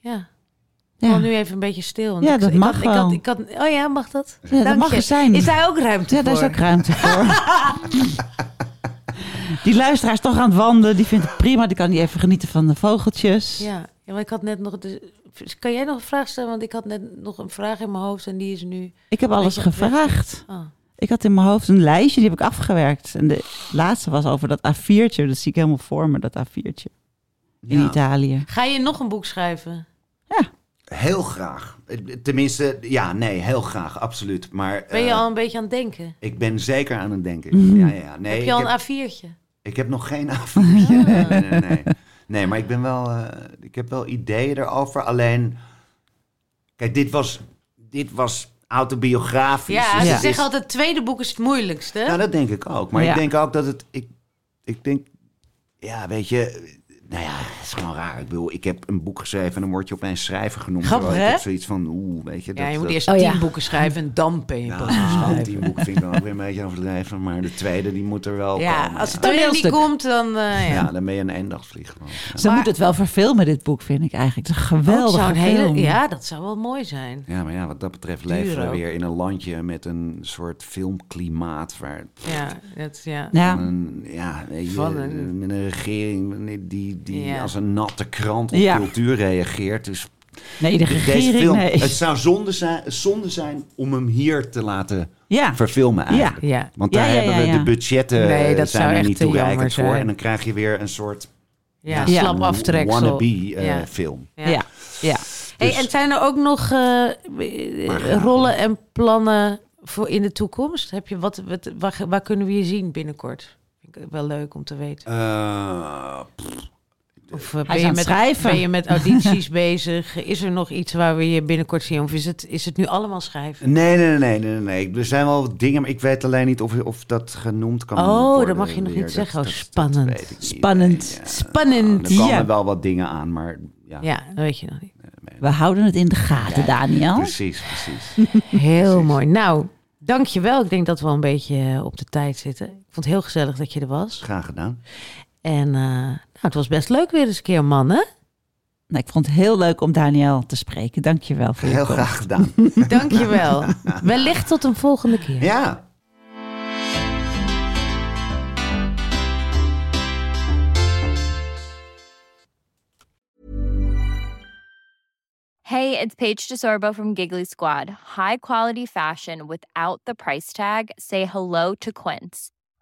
Ja. Ja. Ja. nu even een beetje stil. want Ja, ik, dat ik mag had, wel. Ik had, ik had, oh ja, mag dat? Ja, dat mag je. er zijn. Is daar ook ruimte Ja, voor? daar is ook ruimte voor. die luisteraar is toch aan het wandelen. Die vindt het prima. Die kan die even genieten van de vogeltjes. Ja. ja, maar ik had net nog... De, kan jij nog een vraag stellen? Want ik had net nog een vraag in mijn hoofd en die is nu... Ik heb alles gevraagd. Oh. Ik had in mijn hoofd een lijstje, die heb ik afgewerkt. En de laatste was over dat A4'tje. Dat zie ik helemaal voor me, dat A4'tje. In Ja. Italië. Ga je nog een boek schrijven? Heel graag. Tenminste, ja, nee, heel graag, absoluut. Maar Ben je eh, al een beetje aan het denken? ik ben zeker aan het denken. Ja, ja, ja. Nee, heb je al heb, een A4'tje? ik heb nog geen avondje. Nee, nee, nee, nee. Nee, maar ik ben wel, eh, ik heb wel ideeën erover. Alleen, kijk, dit was, dit was autobiografisch. Ja, dus ze is- zeggen altijd, het tweede boek is het moeilijkste. Nou, dat denk ik ook. Maar Ja. ik denk ook dat het. Ik, ik denk, ja, weet je. Nou ja, het is gewoon raar. Ik bedoel, ik heb een boek geschreven en dan word je opeens schrijver genoemd. Grappig, ik hè? heb zoiets van, oeh, weet je. ja, dat- je moet dat- eerst Oh, tien ja. boeken schrijven en dan ben je pas Nou, tien boeken vind ik dan ook weer een beetje overdreven. Maar de tweede, die moet er wel Ja, komen. als ja. het niet Toneelstuk. komt, dan... eh, ja. Ja, dan ben je een eendagsvlieg. Ja. Ze Maar- moeten het wel verfilmen, dit boek, vind ik eigenlijk. Het is een Oh, het geweldige zou een hele, ja, dat zou wel mooi zijn. Ja, maar ja, wat dat betreft leven we ook. weer in een landje met een soort filmklimaat waar Ja, dat, ja. Ja. een, ja, weet je, Van een- met een regering die, die Ja. als een natte krant op Ja. cultuur reageert. Dus Nee, de deze regering, film, nee. het zou zonde zijn, zonde zijn om hem hier te laten Ja, verfilmen eigenlijk. Ja. Want daar hebben we de budgetten Nee, eh, dat zijn er niet toereikend voor. En dan krijg je weer een soort Ja, Ja. slap aftreksel. wannabe eh, film. Ja. ja. Hey, Dus- en zijn er ook nog eh, rollen en plannen voor in de toekomst? Heb je wat, wat, waar, waar kunnen we je zien binnenkort? Vind ik wel leuk om te weten. Of eh, ben, je met, schrijven. ben je met audities bezig? Is er nog iets waar we je binnenkort zien? Of is het, is het nu allemaal schrijven? nee, nee, nee, nee, nee, nee. Er zijn wel dingen, maar ik weet alleen niet of, of dat genoemd kan Oh, worden. dat mag je nog weer. niet zeggen. Oh, Dat- spannend. dat. Spannend. Ja. Spannend. Er komen Ja. wel wat dingen aan, maar ja. Ja, dat weet je nog niet. We houden het in de gaten, Daniel. Precies, precies. Heel Precies. mooi. Nou, dankjewel. Ik denk dat we al een beetje eh, op de tijd zitten. Ik vond het heel gezellig dat je er was. Graag gedaan. En eh, nou, het was best leuk weer eens een keer, man, hè? Nou, ik vond het heel leuk om Daniel te spreken. Dank je wel voor je Heel komst. graag gedaan. Dankjewel. Wellicht tot een volgende keer. Ja. Hey, it's Paige DeSorbo from Giggly Squad. High quality fashion without the price tag. Say hello to Quince.